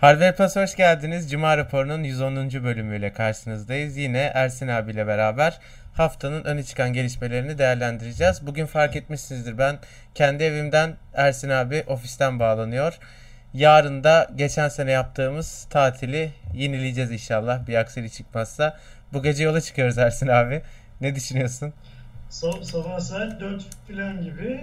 Hardware Plus hoş geldiniz. Cuma raporunun 110. bölümüyle karşınızdayız. Yine Ersin abiyle beraber haftanın öne çıkan gelişmelerini değerlendireceğiz. Bugün fark etmişsinizdir ben kendi evimden Ersin abi ofisten bağlanıyor. Yarın da geçen sene yaptığımız tatili yenileyeceğiz inşallah bir aksilik çıkmazsa. Bu gece yola çıkıyoruz Ersin abi. Ne düşünüyorsun? Sabah, sabah saat 4 falan gibi.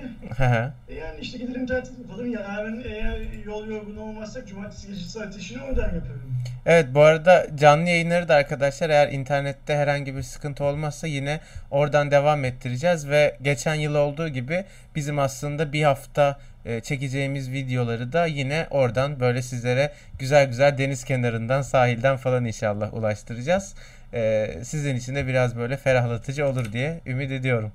E yani işte gidelim tatil yapalım. Yarın eğer yol yorgun olmazsak cumartesi gecesi ateşini oradan yaparım. Evet bu arada canlı yayınları da arkadaşlar eğer internette herhangi bir sıkıntı olmazsa yine oradan devam ettireceğiz ve geçen yıl olduğu gibi bizim aslında bir hafta e, çekeceğimiz videoları da yine oradan böyle sizlere güzel güzel deniz kenarından sahilden falan inşallah ulaştıracağız e, sizin için de biraz böyle ferahlatıcı olur diye ümit ediyorum.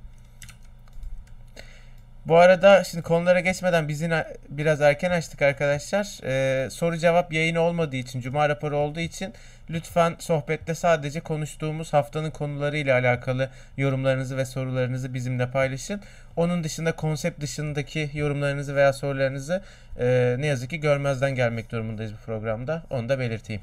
Bu arada şimdi konulara geçmeden biz yine biraz erken açtık arkadaşlar. Ee, soru cevap yayını olmadığı için, cuma raporu olduğu için lütfen sohbette sadece konuştuğumuz haftanın konularıyla alakalı yorumlarınızı ve sorularınızı bizimle paylaşın. Onun dışında konsept dışındaki yorumlarınızı veya sorularınızı e, ne yazık ki görmezden gelmek durumundayız bu programda. Onu da belirteyim.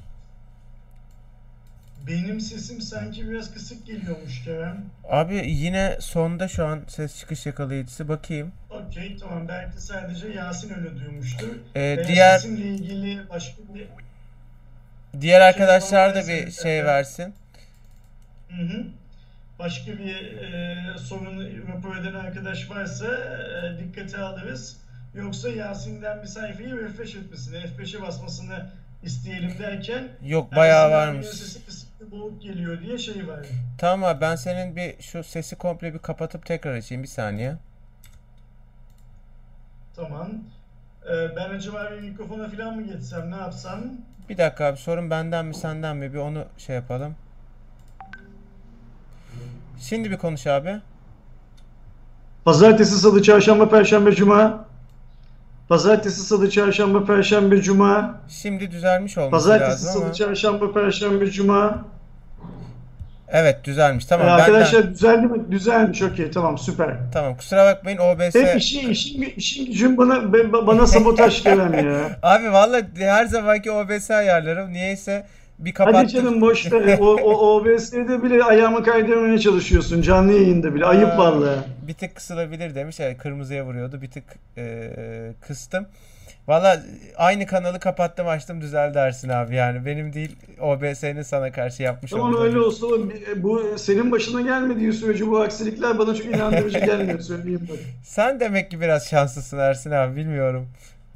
Benim sesim sanki biraz kısık geliyormuş Kerem. Abi yine sonda şu an ses çıkış yakalayıcısı bakayım. Okey tamam belki sadece Yasin öyle duymuştur. Ee, diğer sesimle ilgili başka bir Diğer şey arkadaşlar da bir şey versin. Hı hı. Başka bir e, sorun rapor eden arkadaş varsa e, dikkate alırız. Yoksa Yasin'den bir sayfayı refresh etmesini, F5'e basmasını isteyelim derken Yok bayağı varmış. Sesi boğuk geliyor diye şey var. Tamam abi ben senin bir şu sesi komple bir kapatıp tekrar açayım bir saniye. Tamam. Ee, ben acaba bir mikrofona falan mı geçsem ne yapsam? Bir dakika abi sorun benden mi senden mi bir onu şey yapalım. Şimdi bir konuş abi. Pazartesi, salı, çarşamba, perşembe, cuma. Pazartesi, salı, çarşamba, perşembe, cuma. Şimdi düzelmiş olması Pazartesi, lazım salı, ama. çarşamba, perşembe, cuma. Evet düzelmiş. Tamam. Ee, arkadaşlar benden... düzeldi mi? Düzelmiş. Okey tamam süper. Tamam kusura bakmayın OBS. Hep işin, işin, işin gücün bana, bana sabotaj gelen ya. Abi valla her zamanki OBS ayarlarım. Niyeyse bir kapattım. Hadi canım boş ver. o, o OBS'de bile ayağımı kaydırmaya çalışıyorsun. Canlı yayında bile. Ayıp vallahi. Bir tık kısılabilir demiş. Yani kırmızıya vuruyordu. Bir tık e, kıstım. Valla aynı kanalı kapattım açtım düzeldi Ersin abi yani benim değil OBS'nin sana karşı yapmış Tamam öyle olsa bu senin başına gelmediği sürece bu aksilikler bana çok inandırıcı gelmiyor söyleyeyim bak. Sen demek ki biraz şanslısın Ersin abi bilmiyorum.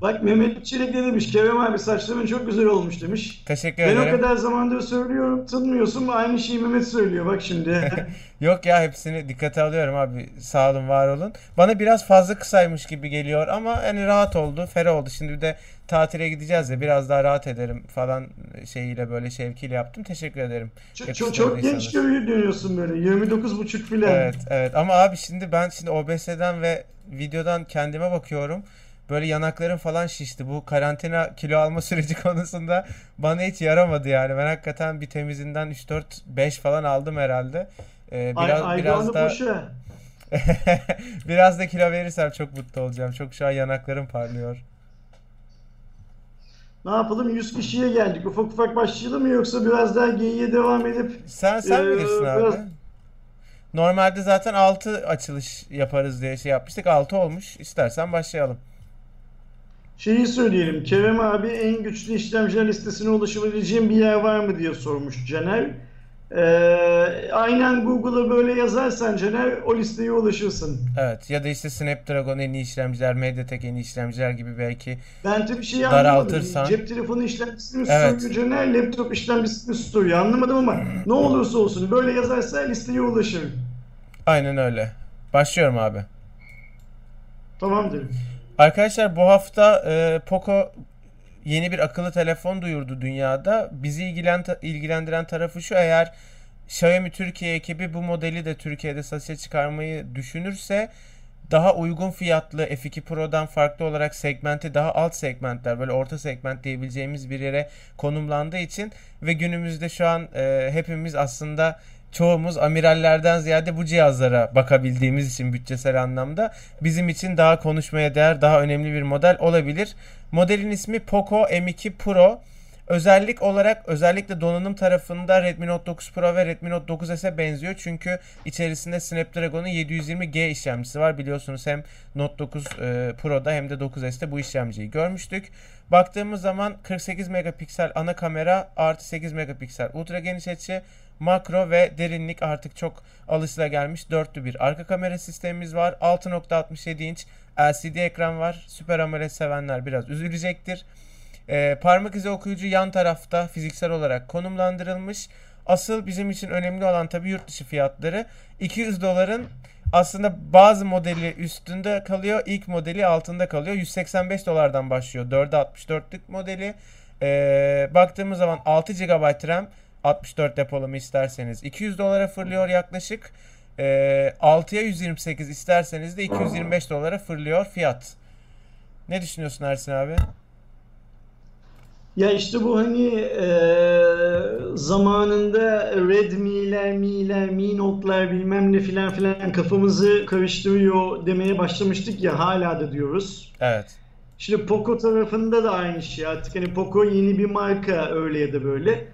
Bak Mehmet Çelik ne demiş? Kerem abi saçların çok güzel olmuş demiş. Teşekkür ben ederim. Ben o kadar zamandır söylüyorum tanımıyorsun aynı şeyi Mehmet söylüyor bak şimdi. Yok ya hepsini dikkate alıyorum abi. Sağ olun var olun. Bana biraz fazla kısaymış gibi geliyor ama hani rahat oldu. Ferah oldu. Şimdi bir de tatile gideceğiz ya biraz daha rahat ederim falan şeyiyle böyle şevkiyle yaptım. Teşekkür ederim. Çok, çok, çok genç görünüyorsun böyle. 29 buçuk filan. Evet evet ama abi şimdi ben şimdi OBS'den ve videodan kendime bakıyorum böyle yanaklarım falan şişti. Bu karantina kilo alma süreci konusunda bana hiç yaramadı yani. Ben hakikaten bir temizinden 3 4 5 falan aldım herhalde. Ee, biraz ay, biraz da biraz da kilo verirsem çok mutlu olacağım. Çok şu an yanaklarım parlıyor. Ne yapalım 100 kişiye geldik. Ufak ufak başlayalım mı yoksa biraz daha geyiğe devam edip Sen sen e, bilirsin biraz... abi. Normalde zaten 6 açılış yaparız diye şey yapmıştık. 6 olmuş. İstersen başlayalım. Şeyi söyleyelim. Kerem abi en güçlü işlemciler listesine ulaşabileceğim bir yer var mı diye sormuş Caner. Ee, aynen Google'a böyle yazarsan Caner o listeye ulaşırsın. Evet ya da işte Snapdragon en iyi işlemciler, MediaTek en iyi işlemciler gibi belki ben tabii şey daraltırsan. Cep telefonu işlemcisini mi evet. soruyor Caner, laptop işlemcisini mi soruyor anlamadım ama ne olursa olsun böyle yazarsa listeye ulaşır. Aynen öyle. Başlıyorum abi. Tamamdır. Arkadaşlar bu hafta e, Poco yeni bir akıllı telefon duyurdu dünyada. Bizi ilgilendiren tarafı şu eğer Xiaomi Türkiye ekibi bu modeli de Türkiye'de satışa çıkarmayı düşünürse daha uygun fiyatlı F2 Pro'dan farklı olarak segmenti daha alt segmentler böyle orta segment diyebileceğimiz bir yere konumlandığı için ve günümüzde şu an e, hepimiz aslında çoğumuz amirallerden ziyade bu cihazlara bakabildiğimiz için bütçesel anlamda bizim için daha konuşmaya değer, daha önemli bir model olabilir. Modelin ismi Poco M2 Pro. Özellik olarak özellikle donanım tarafında Redmi Note 9 Pro ve Redmi Note 9s'e benziyor. Çünkü içerisinde Snapdragon'un 720G işlemcisi var. Biliyorsunuz hem Note 9 e, Pro'da hem de 9s'te bu işlemciyi görmüştük. Baktığımız zaman 48 megapiksel ana kamera artı 8 megapiksel ultra geniş açı makro ve derinlik artık çok alışılagelmiş dörtlü bir arka kamera sistemimiz var. 6.67 inç LCD ekran var. Süper AMOLED sevenler biraz üzülecektir. Ee, parmak izi okuyucu yan tarafta fiziksel olarak konumlandırılmış. Asıl bizim için önemli olan tabii yurt dışı fiyatları. 200 doların aslında bazı modeli üstünde kalıyor. ilk modeli altında kalıyor. 185 dolardan başlıyor. 4'e 64'lük modeli. Ee, baktığımız zaman 6 GB RAM 64 depolama isterseniz 200 dolara fırlıyor yaklaşık. Ee, 6'ya 128 isterseniz de 225 dolara fırlıyor fiyat. Ne düşünüyorsun Ersin abi? Ya işte bu hani e, zamanında Redmi'ler, Mi'ler, Mi Note'lar bilmem ne filan filan kafamızı karıştırıyor demeye başlamıştık ya hala da diyoruz. Evet. Şimdi Poco tarafında da aynı şey. Artık hani Poco yeni bir marka öyle ya da böyle.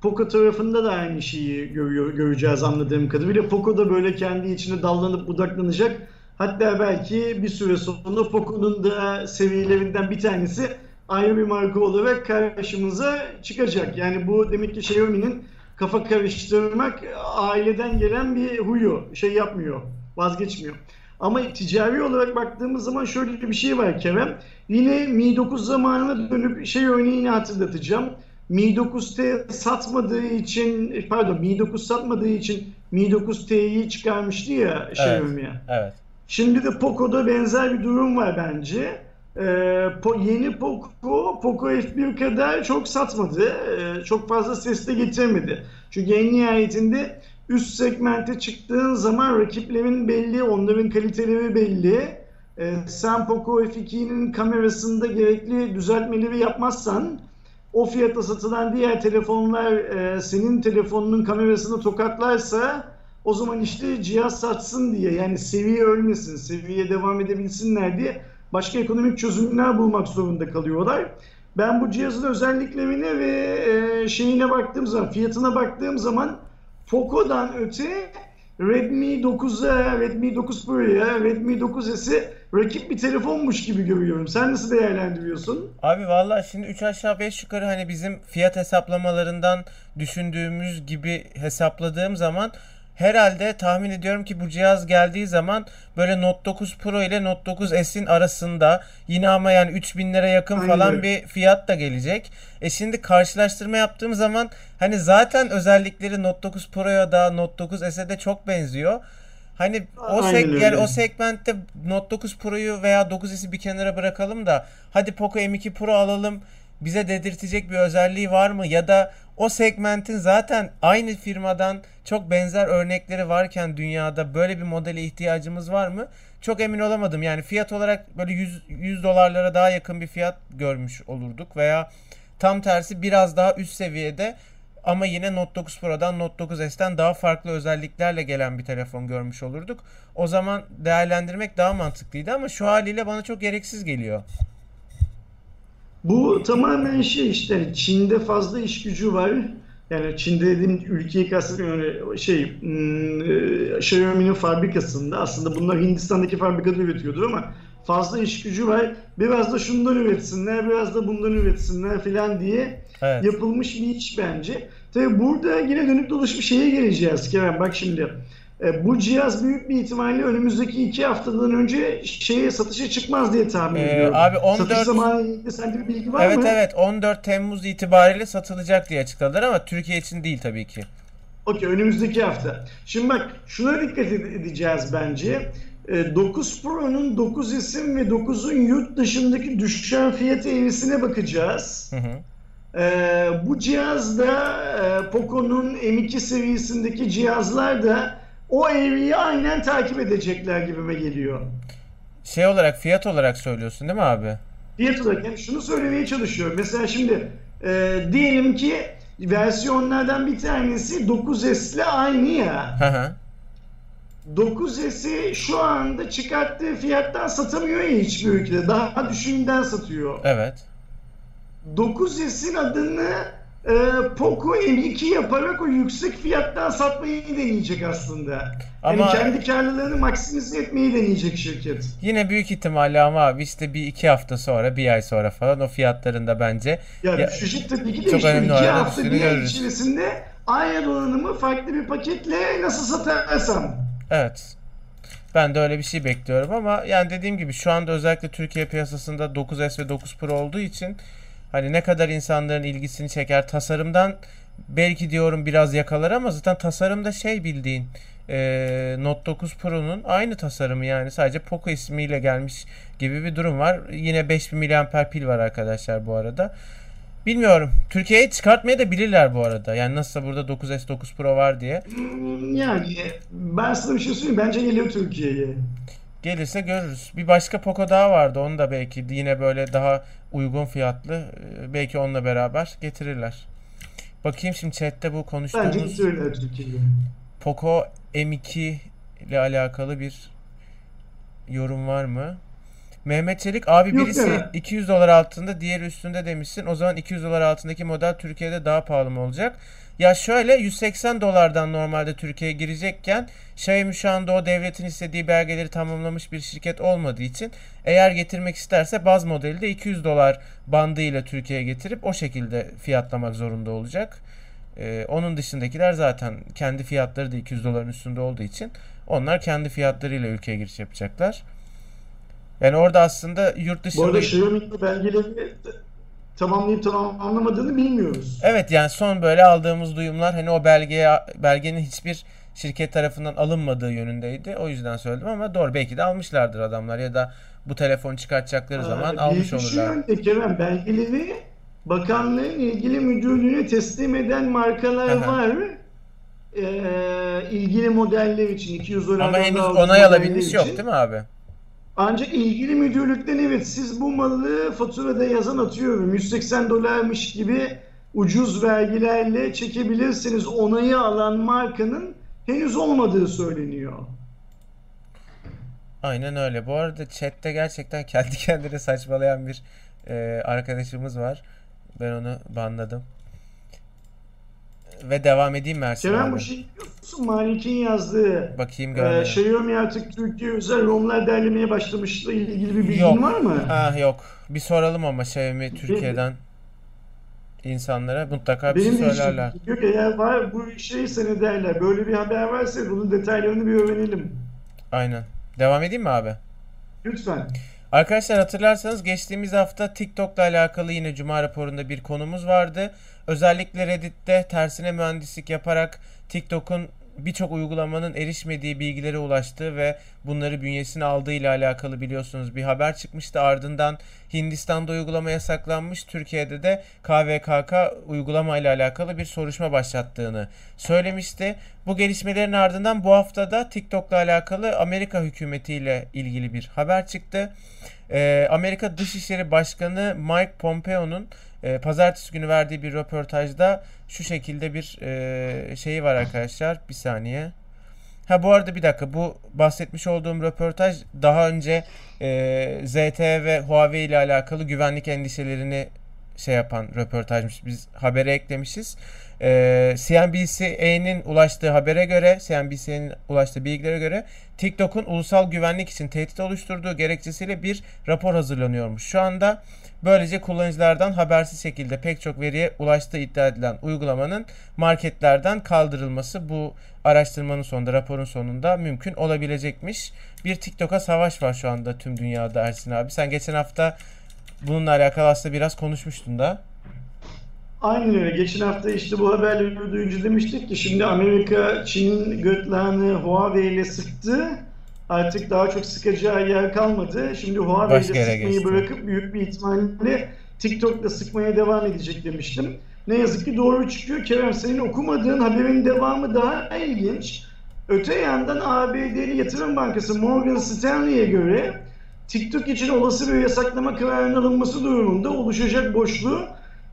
Poco tarafında da aynı şeyi görüyor, göreceğiz anladığım kadarıyla. Poco da böyle kendi içine dallanıp budaklanacak. Hatta belki bir süre sonra Poco'nun da seviyelerinden bir tanesi ayrı bir marka olarak karşımıza çıkacak. Yani bu demek ki Xiaomi'nin kafa karıştırmak aileden gelen bir huyu. Şey yapmıyor, vazgeçmiyor. Ama ticari olarak baktığımız zaman şöyle bir şey var Kerem. Yine Mi 9 zamanına dönüp şey örneğini hatırlatacağım. Mi 9T satmadığı için pardon Mi 9 satmadığı için Mi 9T'yi çıkarmıştı ya Xiaomi'ye. Evet. evet. Şimdi de Poco'da benzer bir durum var bence. Ee, po, yeni Poco, Poco F1 kadar çok satmadı. Ee, çok fazla ses de getirmedi. Çünkü en nihayetinde üst segmente çıktığın zaman rakiplerin belli, onların kaliteleri belli. Ee, sen Poco F2'nin kamerasında gerekli düzeltmeleri yapmazsan o fiyata satılan diğer telefonlar e, senin telefonunun kamerasını tokatlarsa o zaman işte cihaz satsın diye yani seviye ölmesin, seviye devam edebilsinler diye başka ekonomik çözümler bulmak zorunda kalıyorlar. Ben bu cihazın özelliklerine ve e, şeyine baktığım zaman, fiyatına baktığım zaman Poco'dan öte Redmi 9'a, Redmi 9 Pro'ya, Redmi 9S'e rakip bir telefonmuş gibi görüyorum. Sen nasıl değerlendiriyorsun? Abi valla şimdi 3 aşağı 5 yukarı hani bizim fiyat hesaplamalarından düşündüğümüz gibi hesapladığım zaman herhalde tahmin ediyorum ki bu cihaz geldiği zaman böyle Note 9 Pro ile Note 9 S'in arasında yine ama yani 3000 lira yakın Aynen. falan bir fiyat da gelecek. E şimdi karşılaştırma yaptığım zaman hani zaten özellikleri Note 9 Pro'ya da Note 9 S'e de çok benziyor. Hani o seg yani o segmentte Note 9 Pro'yu veya 9S'i bir kenara bırakalım da hadi Poco M2 Pro alalım bize dedirtecek bir özelliği var mı? Ya da o segmentin zaten aynı firmadan çok benzer örnekleri varken dünyada böyle bir modele ihtiyacımız var mı? Çok emin olamadım. Yani fiyat olarak böyle 100, 100 dolarlara daha yakın bir fiyat görmüş olurduk veya tam tersi biraz daha üst seviyede ama yine Note 9 Pro'dan Note 9 S'ten daha farklı özelliklerle gelen bir telefon görmüş olurduk. O zaman değerlendirmek daha mantıklıydı ama şu haliyle bana çok gereksiz geliyor. Bu tamamen şey işte Çin'de fazla iş gücü var. Yani Çin'de dediğim ülkeyi kastediyorum yani şey hmm, e, Xiaomi'nin fabrikasında aslında bunlar Hindistan'daki fabrikada üretiyordur ama fazla iş gücü var. Biraz da şundan üretsinler, biraz da bundan üretsinler falan diye evet. yapılmış bir iş bence. Tabi burada yine dönüp dolaşıp şeye geleceğiz Kerem. Bak şimdi bu cihaz büyük bir ihtimalle önümüzdeki iki haftadan önce şeye satışa çıkmaz diye tahmin ee, ediyorum. Abi 14 Satış zamanı sende bir bilgi var evet, mı? Evet evet 14 Temmuz itibariyle satılacak diye açıkladılar ama Türkiye için değil tabii ki. Okey önümüzdeki hafta. Şimdi bak şuna dikkat edeceğiz bence. 9 e, Pro'nun 9 isim ve 9'un yurt dışındaki düşen fiyat eğrisine bakacağız. Hı hı. Ee, bu cihazda e, Poco'nun M2 seviyesindeki cihazlar da o eğriyi aynen takip edecekler gibime geliyor. Şey olarak fiyat olarak söylüyorsun değil mi abi? Fiyat olarak yani şunu söylemeye çalışıyorum. Mesela şimdi e, diyelim ki versiyonlardan bir tanesi 9S ile aynı ya. Hı hı. 9S'i şu anda çıkarttığı fiyattan satamıyor ya hiçbir ülkede. Daha düşüğünden satıyor. Evet. 9S'in adını e, Poco M2 yaparak o yüksek fiyattan satmayı deneyecek aslında. Ama yani kendi karlılığını maksimize etmeyi deneyecek şirket. Yine büyük ihtimalle ama abi işte bir iki hafta sonra, bir ay sonra falan o fiyatların da bence ya, ya düşüşü tabii ki de çok işte önemli iki hafta bir ay içerisinde aynı donanımı farklı bir paketle nasıl satarsam. Evet. Ben de öyle bir şey bekliyorum ama yani dediğim gibi şu anda özellikle Türkiye piyasasında 9S ve 9 Pro olduğu için hani ne kadar insanların ilgisini çeker tasarımdan belki diyorum biraz yakalar ama zaten tasarımda şey bildiğin e, Note 9 Pro'nun aynı tasarımı yani sadece Poco ismiyle gelmiş gibi bir durum var. Yine 5000 mAh pil var arkadaşlar bu arada. Bilmiyorum. Türkiye'ye çıkartmaya da bilirler bu arada. Yani nasılsa burada 9S 9 Pro var diye. Yani ben sana bir şey söyleyeyim. Bence geliyor Türkiye'ye. Gelirse görürüz. Bir başka Poco daha vardı. Onu da belki yine böyle daha uygun fiyatlı. Belki onunla beraber getirirler. Bakayım şimdi chatte bu konuştuğumuz Bence getirirler. Poco M2 ile alakalı bir yorum var mı? Mehmet Çelik abi Yok birisi ya. 200 dolar altında diğeri üstünde demişsin. O zaman 200 dolar altındaki model Türkiye'de daha pahalı mı olacak? Ya şöyle 180 dolardan normalde Türkiye'ye girecekken Xiaomi şu anda o devletin istediği belgeleri tamamlamış bir şirket olmadığı için eğer getirmek isterse baz modeli de 200 dolar bandı ile Türkiye'ye getirip o şekilde fiyatlamak zorunda olacak. Ee, onun dışındakiler zaten kendi fiyatları da 200 doların üstünde olduğu için onlar kendi fiyatlarıyla ülkeye giriş yapacaklar. Yani orada aslında yurt dışında... Bu arada Xiaomi'nin belgeleri tamamlayıp tamamlamadığını bilmiyoruz. Evet yani son böyle aldığımız duyumlar hani o belgeye belgenin hiçbir şirket tarafından alınmadığı yönündeydi. O yüzden söyledim ama doğru belki de almışlardır adamlar ya da bu telefon çıkartacakları zaman Aa, almış olurlar. Bir Kerem belgeleri bakanlığın ilgili müdürlüğüne teslim eden markalar var. Ee, ilgili modeller için 200 dolar Ama henüz onay alabilmiş yok değil mi abi? Ancak ilgili müdürlükten evet siz bu malı faturada yazan atıyorum 180 dolarmış gibi ucuz vergilerle çekebilirsiniz onayı alan markanın henüz olmadığı söyleniyor. Aynen öyle. Bu arada chatte gerçekten kendi kendine saçmalayan bir e, arkadaşımız var. Ben onu banladım. Ve devam edeyim mi Ersin Kerem bu şey Malik'in yazdığı Bakayım. E, Xiaomi artık Türkiye özel ROM'lar derlemeye başlamışla ilgili bir bilgin yok. var mı? Ha yok. Bir soralım ama Xiaomi Türkiye'den insanlara mutlaka bir Benim şey söylerler. Yok eğer var bu şey seni derler. Böyle bir haber varsa bunun detaylarını bir öğrenelim. Aynen. Devam edeyim mi abi? Lütfen. Arkadaşlar hatırlarsanız geçtiğimiz hafta TikTok'la alakalı yine Cuma raporunda bir konumuz vardı. Özellikle Reddit'te tersine mühendislik yaparak TikTok'un birçok uygulamanın erişmediği bilgilere ulaştığı ve bunları bünyesine aldığı ile alakalı biliyorsunuz bir haber çıkmıştı. Ardından Hindistan'da uygulama yasaklanmış. Türkiye'de de KVKK uygulama ile alakalı bir soruşma başlattığını söylemişti. Bu gelişmelerin ardından bu haftada TikTok'la alakalı Amerika hükümetiyle ilgili bir haber çıktı. Ee, Amerika Dışişleri Başkanı Mike Pompeo'nun e, pazartesi günü verdiği bir röportajda şu şekilde bir e, şeyi var arkadaşlar. Bir saniye. Ha bu arada bir dakika bu bahsetmiş olduğum röportaj daha önce e, ZTE ve Huawei ile alakalı güvenlik endişelerini şey yapan röportajmış. Biz habere eklemişiz. Ee, CNBC'nin ulaştığı habere göre, CNBC'nin ulaştığı bilgilere göre TikTok'un ulusal güvenlik için tehdit oluşturduğu gerekçesiyle bir rapor hazırlanıyormuş. Şu anda böylece kullanıcılardan habersiz şekilde pek çok veriye ulaştığı iddia edilen uygulamanın marketlerden kaldırılması bu araştırmanın sonunda, raporun sonunda mümkün olabilecekmiş. Bir TikTok'a savaş var şu anda tüm dünyada Ersin abi. Sen geçen hafta bununla alakalı aslında biraz konuşmuştun da. Aynen öyle. Geçen hafta işte bu haberleri duyunca demiştik ki şimdi Amerika Çin'in gırtlağını Huawei ile sıktı. Artık daha çok sıkacağı yer kalmadı. Şimdi Huawei ile sıkmayı geçti. bırakıp büyük bir ihtimalle TikTok'la sıkmaya devam edecek demiştim. Ne yazık ki doğru çıkıyor. Kerem senin okumadığın haberin devamı daha ilginç. Öte yandan ABD'li yatırım bankası Morgan Stanley'e göre TikTok için olası bir yasaklama kararının alınması durumunda oluşacak boşluğu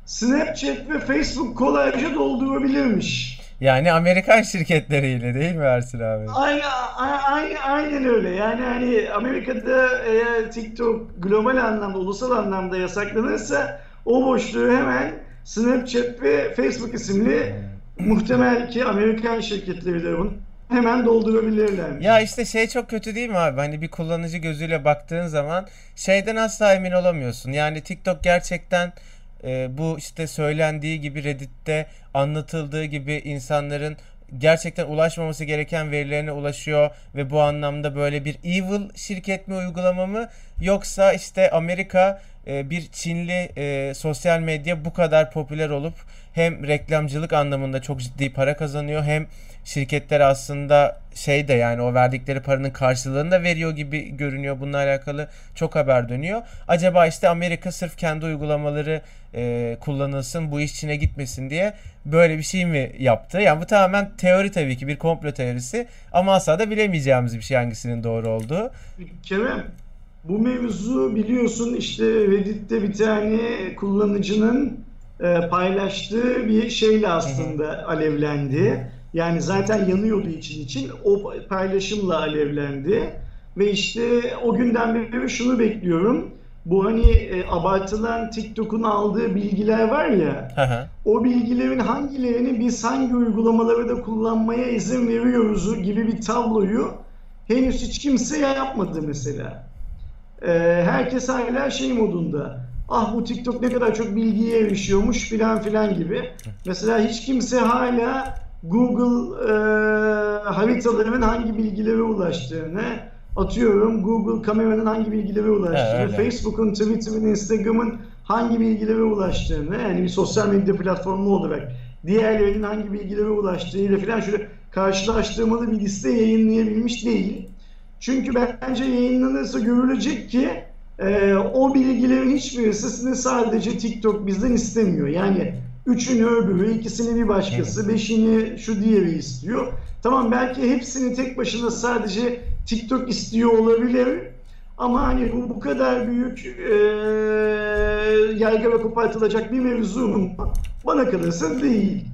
Snapchat ve Facebook kolayca doldurabilirmiş. Yani Amerikan şirketleriyle değil mi Ersin abi? Aynen, aynen, aynen öyle. Yani hani Amerika'da eğer TikTok global anlamda, ulusal anlamda yasaklanırsa o boşluğu hemen Snapchat ve Facebook isimli muhtemel ki Amerikan şirketleri de bunu hemen doldurabilirler. Ya işte şey çok kötü değil mi abi? Hani bir kullanıcı gözüyle baktığın zaman şeyden asla emin olamıyorsun. Yani TikTok gerçekten e, bu işte söylendiği gibi Reddit'te anlatıldığı gibi insanların gerçekten ulaşmaması gereken verilerine ulaşıyor ve bu anlamda böyle bir evil şirket mi uygulama mı? Yoksa işte Amerika e, bir Çinli e, sosyal medya bu kadar popüler olup hem reklamcılık anlamında çok ciddi para kazanıyor hem şirketler aslında şey de yani o verdikleri paranın karşılığını da veriyor gibi görünüyor. Bununla alakalı çok haber dönüyor. Acaba işte Amerika sırf kendi uygulamaları e, kullanılsın bu iş Çin'e gitmesin diye böyle bir şey mi yaptı? Yani bu tamamen teori tabii ki bir komplo teorisi ama asla da bilemeyeceğimiz bir şey hangisinin doğru olduğu. Kerem bu mevzu biliyorsun işte Reddit'te bir tane kullanıcının e, paylaştığı bir şeyle aslında alevlendi. Yani zaten yanıyordu için için o paylaşımla alevlendi. Ve işte o günden beri şunu bekliyorum. Bu hani e, abartılan TikTok'un aldığı bilgiler var ya. o bilgilerin hangilerini biz hangi uygulamaları da kullanmaya izin veriyoruz gibi bir tabloyu henüz hiç kimse yapmadı mesela. E, herkes hala şey modunda. Ah bu TikTok ne kadar çok bilgiye erişiyormuş filan filan gibi. Mesela hiç kimse hala Google e, haritalarının hangi bilgilere ulaştığını, atıyorum Google kameranın hangi bilgilere ulaştığını, evet, Facebook'un, Twitter'ın, Instagram'ın hangi bilgilere ulaştığını, yani bir sosyal medya platformu olarak diğerlerinin hangi bilgilere ulaştığıyla falan şöyle karşılaştırmalı bir liste yayınlayabilmiş değil. Çünkü bence yayınlanırsa görülecek ki e, o bilgilerin hiçbirisini sadece TikTok bizden istemiyor. Yani Üçünü öbürü, ikisini bir başkası, beşini şu diğeri istiyor. Tamam belki hepsini tek başına sadece TikTok istiyor olabilir. Ama hani bu bu kadar büyük e, yaygara kopartılacak bir mevzu mu? Bana kalırsa değil.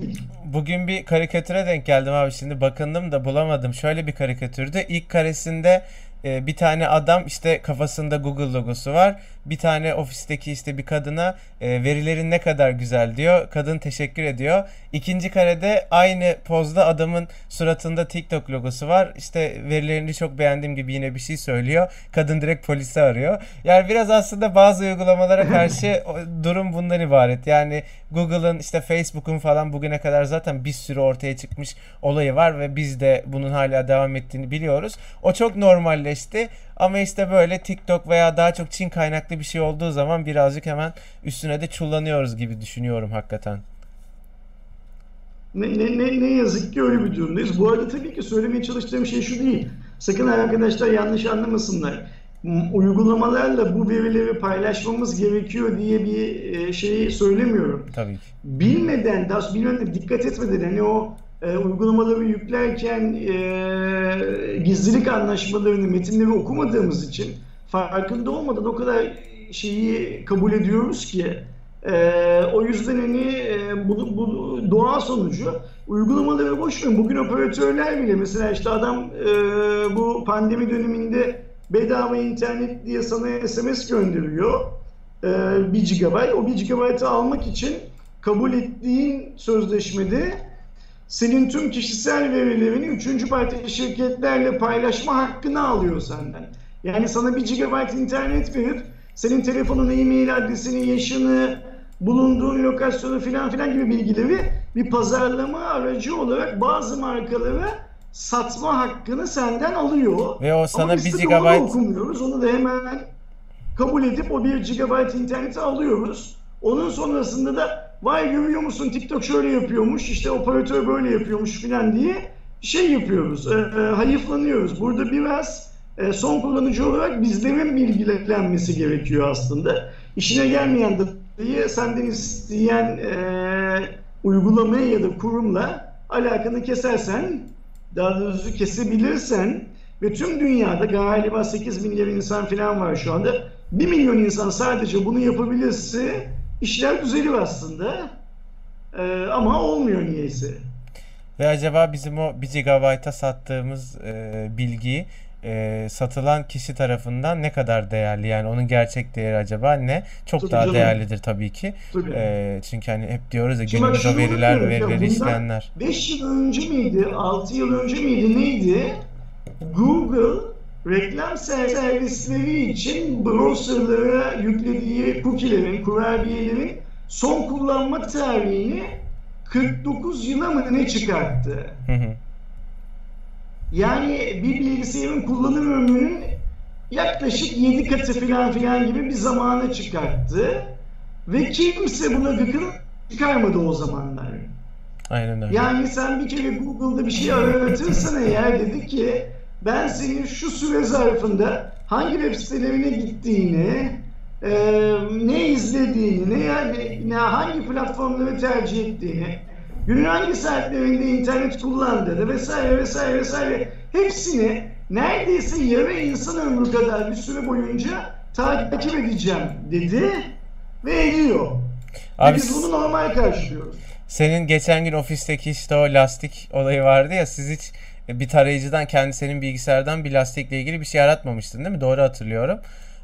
Bugün bir karikatüre denk geldim abi şimdi bakındım da bulamadım. Şöyle bir karikatürde ilk karesinde bir tane adam işte kafasında Google logosu var. Bir tane ofisteki işte bir kadına e, verilerin ne kadar güzel diyor. Kadın teşekkür ediyor. İkinci karede aynı pozda adamın suratında TikTok logosu var. İşte verilerini çok beğendiğim gibi yine bir şey söylüyor. Kadın direkt polisi arıyor. Yani biraz aslında bazı uygulamalara karşı durum bundan ibaret. Yani Google'ın işte Facebook'un falan bugüne kadar zaten bir sürü ortaya çıkmış olayı var ve biz de bunun hala devam ettiğini biliyoruz. O çok normalleşti ama işte böyle TikTok veya daha çok Çin kaynaklı bir şey olduğu zaman birazcık hemen üstüne de çullanıyoruz gibi düşünüyorum hakikaten. Ne, ne, ne, ne yazık ki öyle bir durumdayız. Bu arada tabii ki söylemeye çalıştığım şey şu değil. Sakın arkadaşlar yanlış anlamasınlar. Uygulamalarla bu verileri paylaşmamız gerekiyor diye bir e, şeyi söylemiyorum. Tabii ki. Bilmeden, daha bilmeden, dikkat etmeden hani o e, uygulamaları yüklerken e, gizlilik anlaşmalarını, metinleri okumadığımız için farkında olmadan o kadar şeyi kabul ediyoruz ki e, o yüzden hani e, bu, bu doğa sonucu uygulamaları boş verin. Bugün operatörler bile mesela işte adam e, bu pandemi döneminde bedava internet diye sana SMS gönderiyor. E, 1 GB. O 1 GB'ı almak için kabul ettiğin sözleşmede senin tüm kişisel verilerini üçüncü parti şirketlerle paylaşma hakkını alıyor senden. Yani sana 1 GB internet verip senin telefonun, e-mail adresini, yaşını, bulunduğun lokasyonu filan filan gibi bilgileri bir pazarlama aracı olarak bazı markaları satma hakkını senden alıyor. Ve o sana Ama 1 GB... Onu okumuyoruz. Onu da hemen kabul edip o 1 GB interneti alıyoruz. Onun sonrasında da vay görüyor musun TikTok şöyle yapıyormuş işte operatör böyle yapıyormuş filan diye şey yapıyoruz. E, e, hayıflanıyoruz. Burada biraz e, son kullanıcı olarak bizlerin bilgilenmesi gerekiyor aslında. İşine gelmeyen datayı senden isteyen e, uygulamaya ya da kurumla alakanı kesersen daha doğrusu kesebilirsen ve tüm dünyada galiba 8 milyar insan falan var şu anda. 1 milyon insan sadece bunu yapabilirse işler düzelir aslında. Ee, ama olmuyor niyeyse. Ve acaba bizim o 1 GB'a sattığımız e, bilgiyi e, satılan kişi tarafından ne kadar değerli yani onun gerçek değeri acaba ne? Çok Tabii daha canım. değerlidir tabii ki. Tabii. E, çünkü hani hep diyoruz ya Şimdi günümüzde veriler verileri bundan işleyenler. 5 yıl önce miydi, 6 yıl önce miydi neydi? Google reklam servisleri için browserlara yüklediği cookie'lerin, kurabiyelerin son kullanma tarihini 49 yıla mı ne çıkarttı? Hı hı. Yani bir bilgisayarın kullanım ömrünün yaklaşık 7 katı filan filan gibi bir zamana çıkarttı. Ve kimse buna gıkını çıkarmadı o zamanlar. Aynen öyle. Yani sen bir kere Google'da bir şey aratırsan eğer dedi ki ben senin şu süre zarfında hangi web sitelerine gittiğini, e, ne izlediğini, ne yani ne hangi platformları tercih ettiğini, günün hangi saatlerinde internet kullandığını vesaire vesaire vesaire hepsini neredeyse yarı insan ömrü kadar bir süre boyunca takip edeceğim dedi ve ediyor. Abi biz bunu normal karşılıyoruz. Senin geçen gün ofisteki işte o lastik olayı vardı ya siz hiç bir tarayıcıdan kendi senin bilgisayardan bir lastikle ilgili bir şey aratmamıştın değil mi? Doğru hatırlıyorum.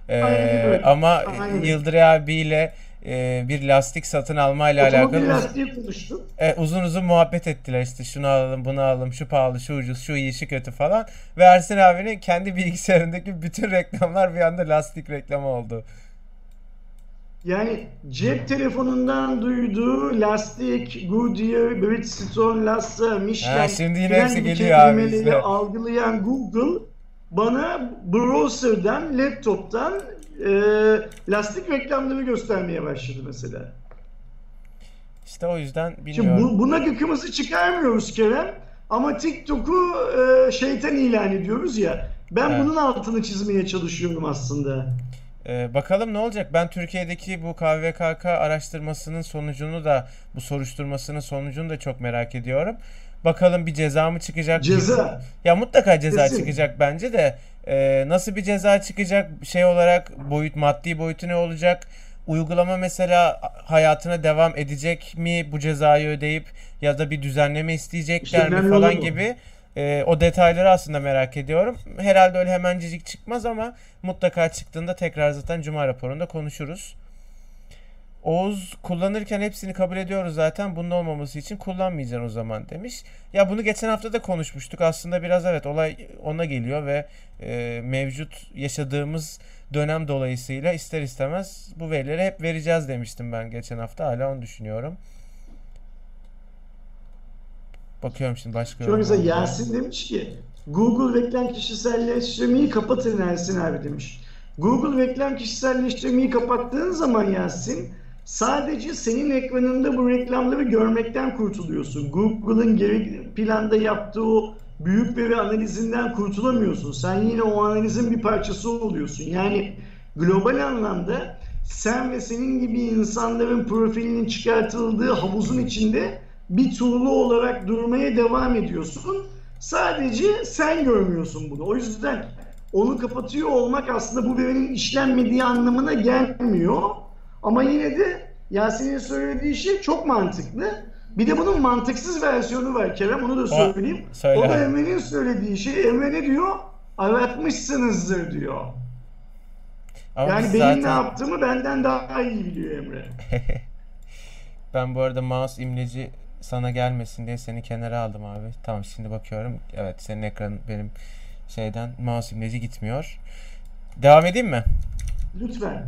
Ee, Aynen ama Aynen. Yıldıray abiyle e, bir lastik satın alma ile alakalı Otomobil uz- lastiği konuştuk. e, uzun uzun muhabbet ettiler işte şunu alalım bunu alalım şu pahalı şu ucuz şu iyi şu kötü falan ve Ersin abinin kendi bilgisayarındaki bütün reklamlar bir anda lastik reklamı oldu. Yani cep telefonundan duyduğu lastik, Goodyear, Bridgestone, Lassa, Michelin Ha, şimdi yine filan hepsi gibi geliyor abi kelimeleri bizde. algılayan Google bana browser'dan, laptop'tan e, lastik reklamları göstermeye başladı mesela. İşte o yüzden Şimdi bilmiyorum. bu, buna gıkımızı çıkarmıyoruz Kerem. Ama TikTok'u e, şeytan ilan ediyoruz ya. Ben Evet. bunun altını çizmeye çalışıyorum aslında. Ee, bakalım ne olacak? Ben Türkiye'deki bu KVKK araştırmasının sonucunu da bu soruşturmasının sonucunu da çok merak ediyorum. Bakalım bir ceza mı çıkacak? Ceza. Ya mutlaka ceza Kesin. çıkacak bence de. Ee, nasıl bir ceza çıkacak? Şey olarak boyut maddi boyutu ne olacak? Uygulama mesela hayatına devam edecek mi bu cezayı ödeyip ya da bir düzenleme isteyecekler İşte mi falan olan o. Ee, o detayları aslında merak ediyorum. Herhalde öyle hemencecik çıkmaz ama mutlaka çıktığında tekrar zaten Cuma raporunda konuşuruz. Oğuz kullanırken hepsini kabul ediyoruz zaten. Bunun olmaması için kullanmayacaksın o zaman demiş. Ya bunu geçen hafta da konuşmuştuk. Aslında biraz evet olay ona geliyor ve e, mevcut yaşadığımız dönem dolayısıyla ister istemez bu verileri hep vereceğiz demiştim ben geçen hafta. Hala onu düşünüyorum. Bakıyorum şimdi başka an mesela. Yasin demiş ki Google reklam kişiselleştirmeyi kapatın Ersin abi demiş. Google reklam kişiselleştirmeyi kapattığın zaman Yasin sadece senin ekranında bu reklamları görmekten kurtuluyorsun. Google'ın geri planda yaptığı o büyük veri analizinden kurtulamıyorsun. Sen yine o analizin bir parçası oluyorsun. Yani global anlamda sen ve senin gibi insanların profilinin çıkartıldığı havuzun içinde bir tuğlu olarak durmaya devam ediyorsun. Sadece sen görmüyorsun bunu. O yüzden onu kapatıyor olmak aslında bu verinin işlenmediği anlamına gelmiyor. Ama yine de Yasin'in söylediği şey çok mantıklı. Bir de bunun mantıksız versiyonu var Kerem onu da söyleyeyim. söyle O da. Emre'nin söylediği şey. Emre ne diyor? Aratmışsınızdır diyor. Ama yani benim zaten ne yaptığımı benden daha iyi biliyor Emre. ben bu arada mouse imleci sana gelmesin diye seni kenara aldım abi. Tamam şimdi bakıyorum. Evet senin ekranın benim şeyden mouse imleci gitmiyor. Devam edeyim mi? Lütfen.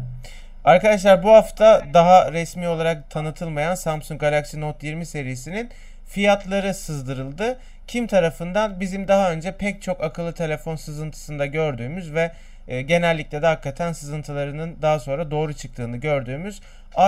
Arkadaşlar bu hafta daha resmi olarak tanıtılmayan Samsung Galaxy Note 20 serisinin fiyatları sızdırıldı. Kim tarafından? Bizim daha önce pek çok akıllı telefon sızıntısında gördüğümüz ve e, genellikle de hakikaten sızıntılarının daha sonra doğru çıktığını gördüğümüz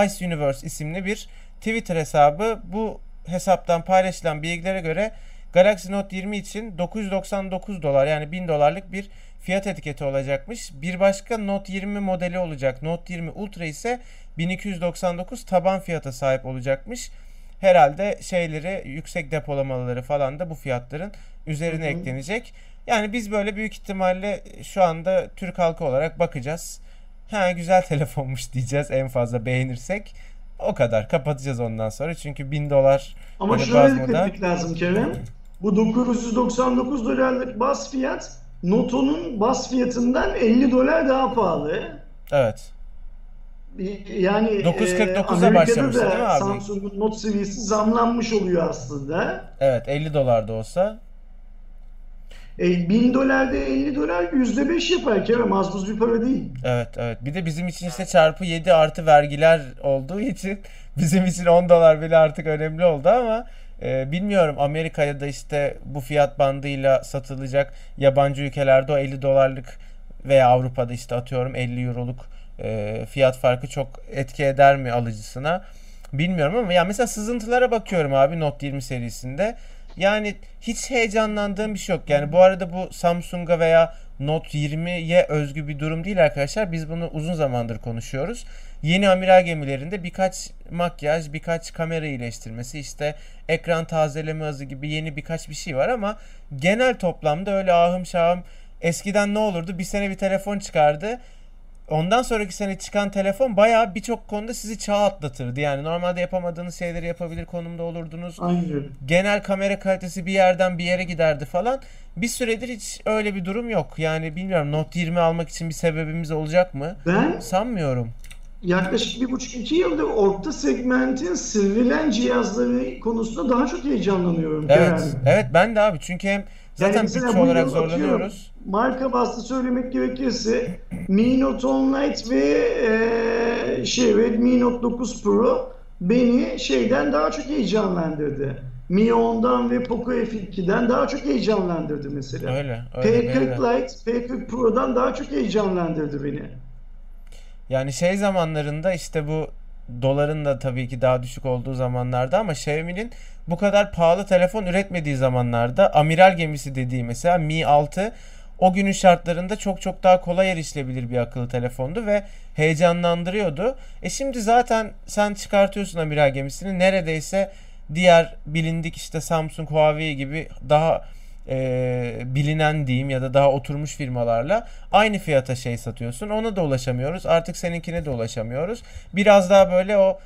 Ice Universe isimli bir Twitter hesabı. Bu hesaptan paylaşılan bilgilere göre Galaxy Note 20 için 999 dolar yani 1000 dolarlık bir fiyat etiketi olacakmış. Bir başka Note 20 modeli olacak. Note 20 Ultra ise 1299 taban fiyata sahip olacakmış. Herhalde şeyleri yüksek depolamaları falan da bu fiyatların üzerine Hı hı. eklenecek. Yani biz böyle büyük ihtimalle şu anda Türk halkı olarak bakacağız. Ha güzel telefonmuş diyeceğiz en fazla beğenirsek. O kadar kapatacağız ondan sonra. Çünkü 1000 dolar Ama bazmada- dikkat etmek lazım Kerem. Bu 999 dolarlık bas fiyat Noto'nun bas fiyatından 50 dolar daha pahalı. Evet. Yani 9.49'a e, başlamıştı değil mi abi? Samsung'un Note seviyesi zamlanmış oluyor aslında. Evet 50 dolar da olsa. E, 1000 dolarda 50 dolar %5 yapar Kerem az bir para değil. Evet evet. Bir de bizim için işte çarpı 7 artı vergiler olduğu için bizim için 10 dolar bile artık önemli oldu ama e, bilmiyorum Amerika'ya da işte bu fiyat bandıyla satılacak yabancı ülkelerde o 50 dolarlık veya Avrupa'da işte atıyorum 50 euroluk e, fiyat farkı çok etki eder mi alıcısına bilmiyorum ama ya mesela sızıntılara bakıyorum abi Note 20 serisinde. Yani hiç heyecanlandığım bir şey yok. Yani bu arada bu Samsung'a veya Note 20'ye özgü bir durum değil arkadaşlar. Biz bunu uzun zamandır konuşuyoruz. Yeni amiral gemilerinde birkaç makyaj, birkaç kamera iyileştirmesi, işte ekran tazeleme hızı gibi yeni birkaç bir şey var ama genel toplamda öyle ahım şahım eskiden ne olurdu? Bir sene bir telefon çıkardı. Ondan sonraki sene çıkan telefon bayağı birçok konuda sizi çağ atlatırdı. Yani normalde yapamadığınız şeyleri yapabilir konumda olurdunuz. Aynen. Genel kamera kalitesi bir yerden bir yere giderdi falan. Bir süredir hiç öyle bir durum yok. Yani bilmiyorum Note 20 almak için bir sebebimiz olacak mı? Ben Sanmıyorum. yaklaşık bir buçuk iki yıldır orta segmentin sivrilen cihazları konusunda daha çok heyecanlanıyorum Evet. Kerem. Evet ben de abi çünkü hem zaten mesela bütçe olarak zorlanıyoruz. Marka bastı söylemek gerekirse Mi Note 10 Lite ve e, şey Redmi Note 9 Pro beni şeyden daha çok heyecanlandırdı. Mi 10'dan ve Poco F2'den daha çok heyecanlandırdı mesela. Öyle. öyle beni de. P40 Lite, P40 Pro'dan daha çok heyecanlandırdı beni. Yani şey zamanlarında işte bu doların da tabii ki daha düşük olduğu zamanlarda ama Xiaomi'nin bu kadar pahalı telefon üretmediği zamanlarda amiral gemisi dediği mesela Mi 6 o günün şartlarında çok çok daha kolay erişilebilir bir akıllı telefondu ve heyecanlandırıyordu. E şimdi zaten sen çıkartıyorsun amiral gemisini neredeyse diğer bilindik işte Samsung, Huawei gibi daha e, bilinen diyeyim ya da daha oturmuş firmalarla aynı fiyata şey satıyorsun. Ona da ulaşamıyoruz. Artık seninkine de ulaşamıyoruz. Biraz daha böyle o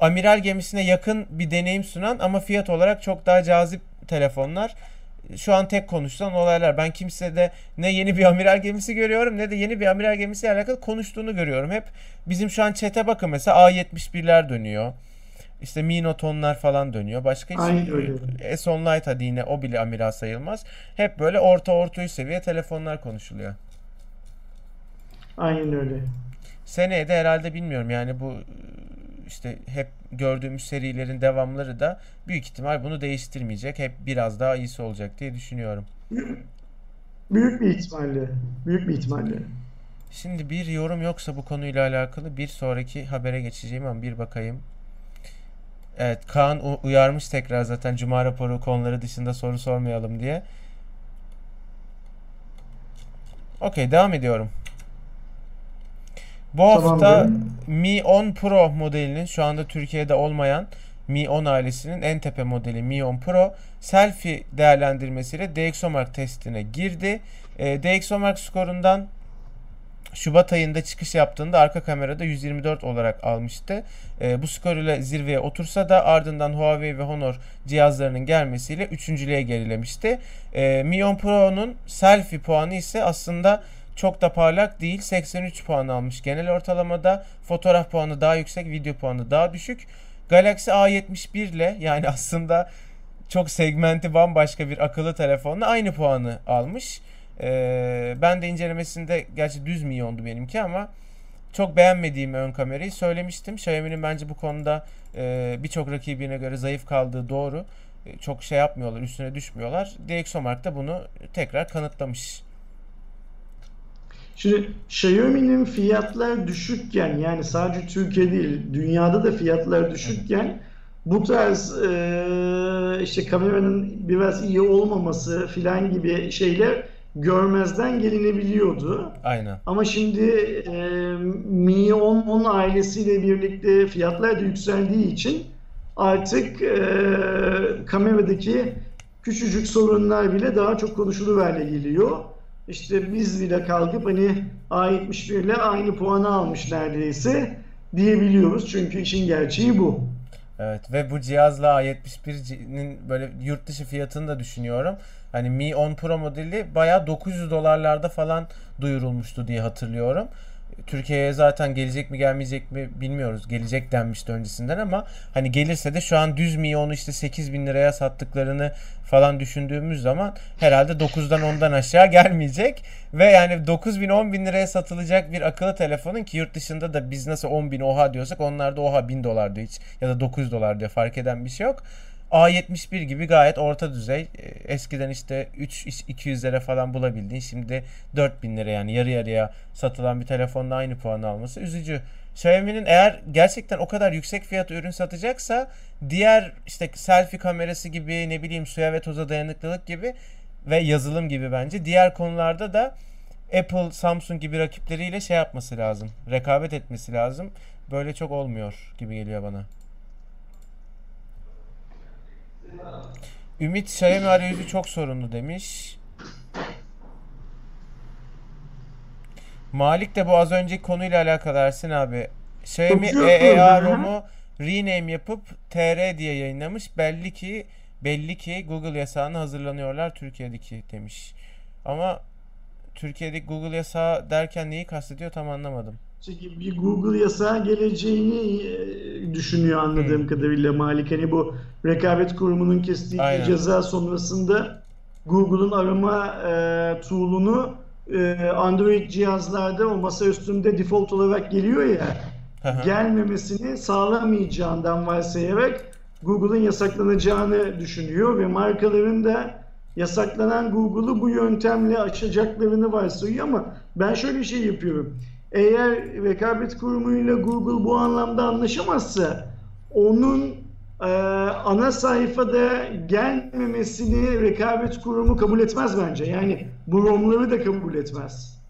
amiral gemisine yakın bir deneyim sunan ama fiyat olarak çok daha cazip telefonlar. Şu an tek konuşulan olaylar. Ben kimsede ne yeni bir amiral gemisi görüyorum ne de yeni bir amiral gemisiyle alakalı konuştuğunu görüyorum. Hep bizim şu an chat'e bakın mesela A71'ler dönüyor. İşte Mi Note 10'lar falan dönüyor. Başka hiç Aynen öyle. S10 Lite hadi yine o bile amiral sayılmaz. Hep böyle orta orta üst seviye telefonlar konuşuluyor. Aynen öyle. Seneye de herhalde bilmiyorum yani bu işte hep gördüğümüz serilerin devamları da büyük ihtimal bunu değiştirmeyecek. Hep biraz daha iyisi olacak diye düşünüyorum. Büyük bir ihtimalle. Büyük bir ihtimalle. Şimdi bir yorum yoksa bu konuyla alakalı bir sonraki habere geçeceğim ama bir bakayım. Evet Kaan uyarmış tekrar zaten Cuma raporu konuları dışında soru sormayalım diye. Okey devam ediyorum. Bu hafta Tamamdır. Mi 10 Pro modelinin şu anda Türkiye'de olmayan Mi 10 ailesinin en tepe modeli Mi 10 Pro selfie değerlendirmesiyle DxOMark testine girdi. E, DxOMark skorundan Şubat ayında çıkış yaptığında arka kamerada 124 olarak almıştı. E, bu skor ile zirveye otursa da ardından Huawei ve Honor cihazlarının gelmesiyle üçüncülüğe gerilemişti. E, Mi 10 Pro'nun selfie puanı ise aslında çok da parlak değil. 83 puan almış genel ortalamada. Fotoğraf puanı daha yüksek, video puanı daha düşük. Galaxy A71 ile yani aslında çok segmenti bambaşka bir akıllı telefonla aynı puanı almış. Ee, ben de incelemesinde gerçi düz miyondu benimki ama çok beğenmediğim ön kamerayı söylemiştim. Xiaomi'nin bence bu konuda e, birçok rakibine göre zayıf kaldığı doğru. E, çok şey yapmıyorlar, üstüne düşmüyorlar. DxOMark da bunu tekrar kanıtlamış. Şimdi Xiaomi'nin fiyatlar düşükken yani sadece Türkiye değil dünyada da fiyatlar düşükken bu tarz e, işte kameranın biraz iyi olmaması filan gibi şeyler görmezden gelinebiliyordu. Aynen. Ama şimdi e, Mi 10, 10 ailesiyle birlikte fiyatlar da yükseldiği için artık e, kameradaki küçücük sorunlar bile daha çok konuşulur hale geliyor. İşte biz bile kalkıp hani A71 ile aynı puanı almış neredeyse diyebiliyoruz. Çünkü işin gerçeği bu. Evet ve bu cihazla A71'nin böyle yurt dışı fiyatını da düşünüyorum. Hani Mi 10 Pro modeli bayağı 900 dolarlarda falan duyurulmuştu diye hatırlıyorum. Türkiye'ye zaten gelecek mi gelmeyecek mi bilmiyoruz. Gelecek denmişti öncesinden ama hani gelirse de şu an düz mi onu işte 8 bin liraya sattıklarını falan düşündüğümüz zaman herhalde 9'dan 10'dan aşağı gelmeyecek. Ve yani 9 bin 10 bin liraya satılacak bir akıllı telefonun ki yurt dışında da biz nasıl 10 bin oha diyorsak onlar da oha 1000 dolar diyor hiç ya da 900 dolar diyor fark eden bir şey yok. A71 gibi gayet orta düzey. E, eskiden işte 3 200'lere falan bulabildiğin şimdi 4000 lira yani yarı yarıya satılan bir telefonla aynı puanı alması üzücü. Xiaomi'nin eğer gerçekten o kadar yüksek fiyat ürün satacaksa diğer işte selfie kamerası gibi ne bileyim suya ve toza dayanıklılık gibi ve yazılım gibi bence diğer konularda da Apple, Samsung gibi rakipleriyle şey yapması lazım. Rekabet etmesi lazım. Böyle çok olmuyor gibi geliyor bana. Ümit Xiaomi arayüzü çok sorunlu demiş. Malik de bu az önceki konuyla alakalı Ersin abi. Xiaomi EEA ROM'u rename yapıp TR diye yayınlamış. Belli ki belli ki Google yasağına hazırlanıyorlar Türkiye'deki demiş. Ama Türkiye'deki Google yasağı derken neyi kastediyor tam anlamadım. Çünkü bir Google yasağı geleceğini e, düşünüyor anladığım hmm. kadarıyla Malik. Hani bu rekabet kurumunun kestiği Aynen. ceza sonrasında Google'un arama e, tool'unu e, Android cihazlarda o masa üstünde default olarak geliyor ya gelmemesini sağlamayacağından varsayarak Google'ın yasaklanacağını düşünüyor ve markaların da yasaklanan Google'u bu yöntemle açacaklarını varsayıyor ama ben şöyle bir şey yapıyorum. Eğer rekabet kurumuyla Google bu anlamda anlaşamazsa onun e, ana sayfada gelmemesini rekabet kurumu kabul etmez bence. Yani bu ROM'ları da kabul etmez.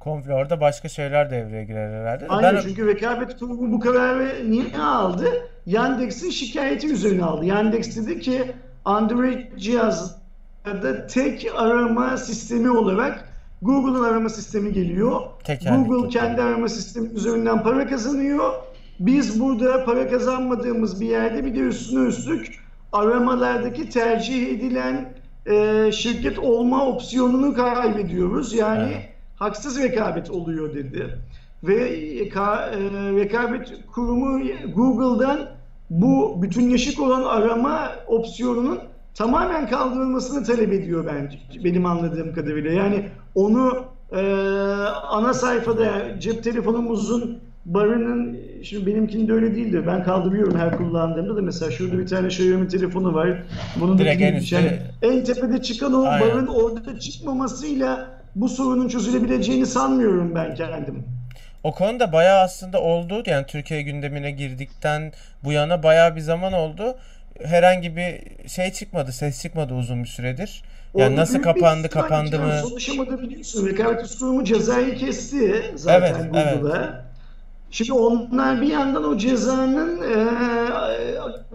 Komple orada başka şeyler devreye girer herhalde. Aynen ben... çünkü rekabet kurumu bu kararı niye aldı? Yandex'in şikayeti üzerine aldı. Yandex dedi ki Android cihazda tek arama sistemi olarak Google'ın arama sistemi geliyor. Tekerlik Google kendi arama sistemi üzerinden para kazanıyor. Biz burada para kazanmadığımız bir yerde bir de üstüne üstlük aramalardaki tercih edilen e, şirket olma opsiyonunu kaybediyoruz. Yani evet. haksız rekabet oluyor dedi. Ve e, ka, e, rekabet kurumu Google'dan bu bütünleşik olan arama opsiyonunun tamamen kaldırılmasını talep ediyor bence benim anladığım kadarıyla. Yani onu e, ana sayfada cep telefonumuzun barının şimdi benimkinde öyle değildir. Ben kaldırıyorum her kullandığımda da mesela şurada bir tane Xiaomi telefonu var. Bunun Direkt da en, yani en tepede çıkan o Aynen. barın orada çıkmamasıyla bu sorunun çözülebileceğini sanmıyorum ben kendim. O konuda bayağı aslında oldu. Yani Türkiye gündemine girdikten bu yana bayağı bir zaman oldu. Herhangi bir şey çıkmadı, ses çıkmadı uzun bir süredir. Yani Orada nasıl kapandı, kapandı mı? Sonuçlamadı biliyorsun. Rekabet kurumu cezayı kesti zaten evet, Google'a. Evet. Şimdi onlar bir yandan o cezanın e,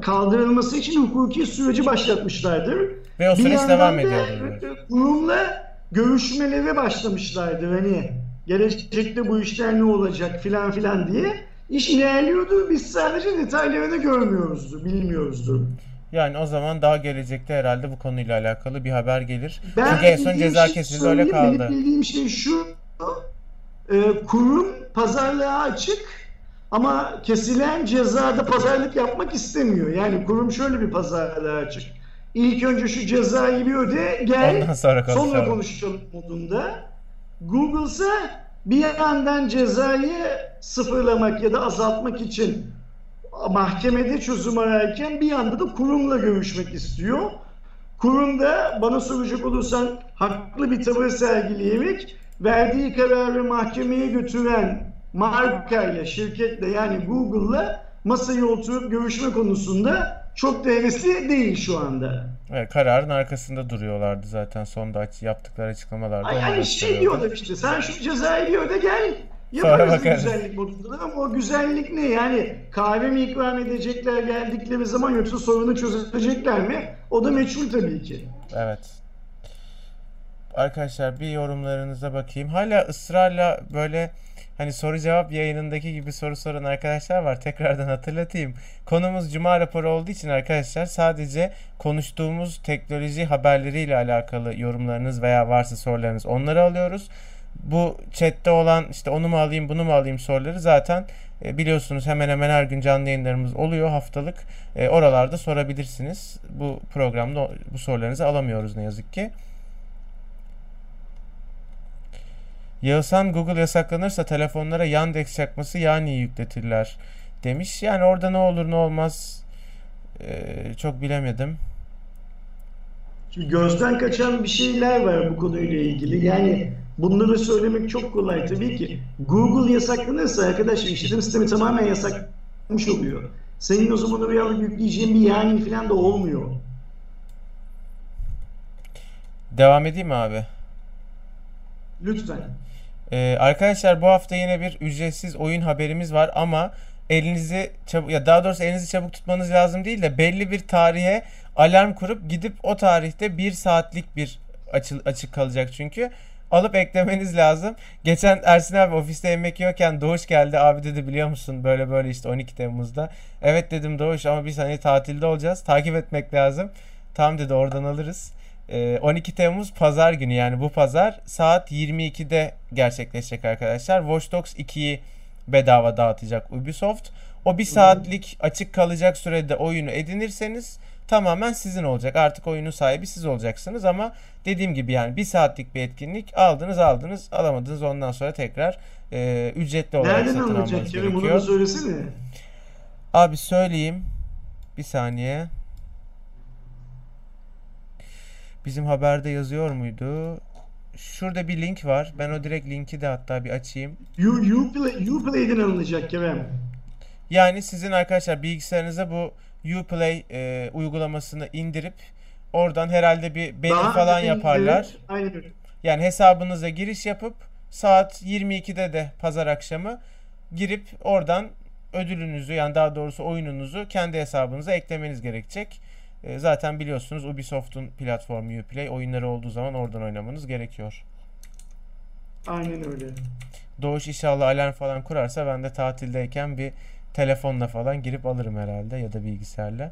kaldırılması için hukuki süreci başlatmışlardır. Ve o süreç devam ediyordur. Kurumla görüşmelere başlamışlardır. Hani gelecekte bu işler ne olacak filan filan diye. İş ilerliyordu. Biz sadece detaylarını görmüyoruzdur, bilmiyoruzdur. Yani o zaman daha gelecekte herhalde bu konuyla alakalı bir haber gelir. Ben Çünkü en son ceza şey kesildi öyle kaldı. Benim bildiğim şey şu. E, kurum pazarlığa açık ama kesilen cezada pazarlık yapmak istemiyor. Yani kurum şöyle bir pazarlığa açık. İlk önce şu cezayı bir öde gel Ondan sonra sonra konuşalım modunda. Google ise bir yandan cezayı sıfırlamak ya da azaltmak için mahkemede çözüm ararken bir yanda da kurumla görüşmek istiyor. Kurum da bana soracak olursan haklı bir tavır sergileyerek verdiği kararı mahkemeye götüren markayla, şirketle yani Google'la masaya oturup görüşme konusunda çok da değil şu anda. Evet, kararın arkasında duruyorlardı zaten sonda yaptıkları açıklamalarda. Yani şey diyorlar işte sen şu cezayı öde gel Yaparız güzellik modunda ama o güzellik ne? Yani kahve mi ikram edecekler geldikleri zaman yoksa sorunu çözecekler mi? O da meçhul tabii ki. Evet. arkadaşlar bir yorumlarınıza bakayım. Hala ısrarla böyle hani soru cevap yayınındaki gibi soru soran arkadaşlar var. Tekrardan hatırlatayım. Konumuz Cuma raporu olduğu için arkadaşlar sadece konuştuğumuz teknoloji haberleriyle alakalı yorumlarınız veya varsa sorularınız onları alıyoruz. Bu chatte olan işte onu mu alayım bunu mu alayım soruları zaten e, biliyorsunuz hemen hemen her gün canlı yayınlarımız oluyor haftalık. E, oralarda sorabilirsiniz. Bu programda bu sorularınızı alamıyoruz ne yazık ki. Yağızhan Google yasaklanırsa telefonlara Yandex çakması yani yükletirler demiş. Yani orada ne olur ne olmaz e, çok bilemedim. Şimdi gözden kaçan bir şeyler var bu konuyla ilgili. Yani bunları söylemek çok kolay tabii ki. Google yasaklanırsa arkadaşlar işletim sistemi tamamen yasaklanmış oluyor. Senin o zaman oraya alıp yükleyeceğin bir yani falan da olmuyor. Devam edeyim mi abi? Lütfen. Ee, arkadaşlar bu hafta yine bir ücretsiz oyun haberimiz var ama elinizi çabuk ya daha doğrusu elinizi çabuk tutmanız lazım değil de belli bir tarihe alarm kurup gidip o tarihte bir saatlik bir açı, açık kalacak çünkü alıp eklemeniz lazım. Geçen Ersin abi ofiste yemek yiyorken Doğuş geldi abi dedi biliyor musun böyle böyle işte 12 Temmuz'da. Evet dedim Doğuş ama biz hani tatilde olacağız takip etmek lazım. Tamam dedi oradan alırız. Ee, 12 Temmuz pazar günü yani bu pazar saat 22'de gerçekleşecek arkadaşlar. Watch Dogs 2'yi bedava dağıtacak Ubisoft. O bir saatlik açık kalacak sürede oyunu edinirseniz tamamen sizin olacak. Artık oyunun sahibi siz olacaksınız ama dediğim gibi yani bir saatlik bir etkinlik aldınız aldınız alamadınız ondan sonra tekrar e, ücretli olarak Nereden satın alınacak almanız Kerem? Bunu da gerekiyor. söylesene. Abi söyleyeyim. Bir saniye. Bizim haberde yazıyor muydu? Şurada bir link var. Ben o direkt linki de hatta bir açayım. You, Uplay, Uplay'den alınacak Kerem. Yani sizin arkadaşlar bilgisayarınıza bu Uplay e, uygulamasını indirip oradan herhalde bir beğeni Daha falan yaparlar. indirip- Aynen öyle. Yani hesabınıza giriş yapıp saat 22'de de pazar akşamı girip oradan ödülünüzü yani daha doğrusu oyununuzu kendi hesabınıza eklemeniz gerekecek. E, zaten biliyorsunuz Ubisoft'un platformu Uplay oyunları olduğu zaman oradan oynamanız gerekiyor. Aynen öyle. Doğuş inşallah alarm falan kurarsa ben de tatildeyken bir telefonla falan girip alırım herhalde ya da bilgisayarla.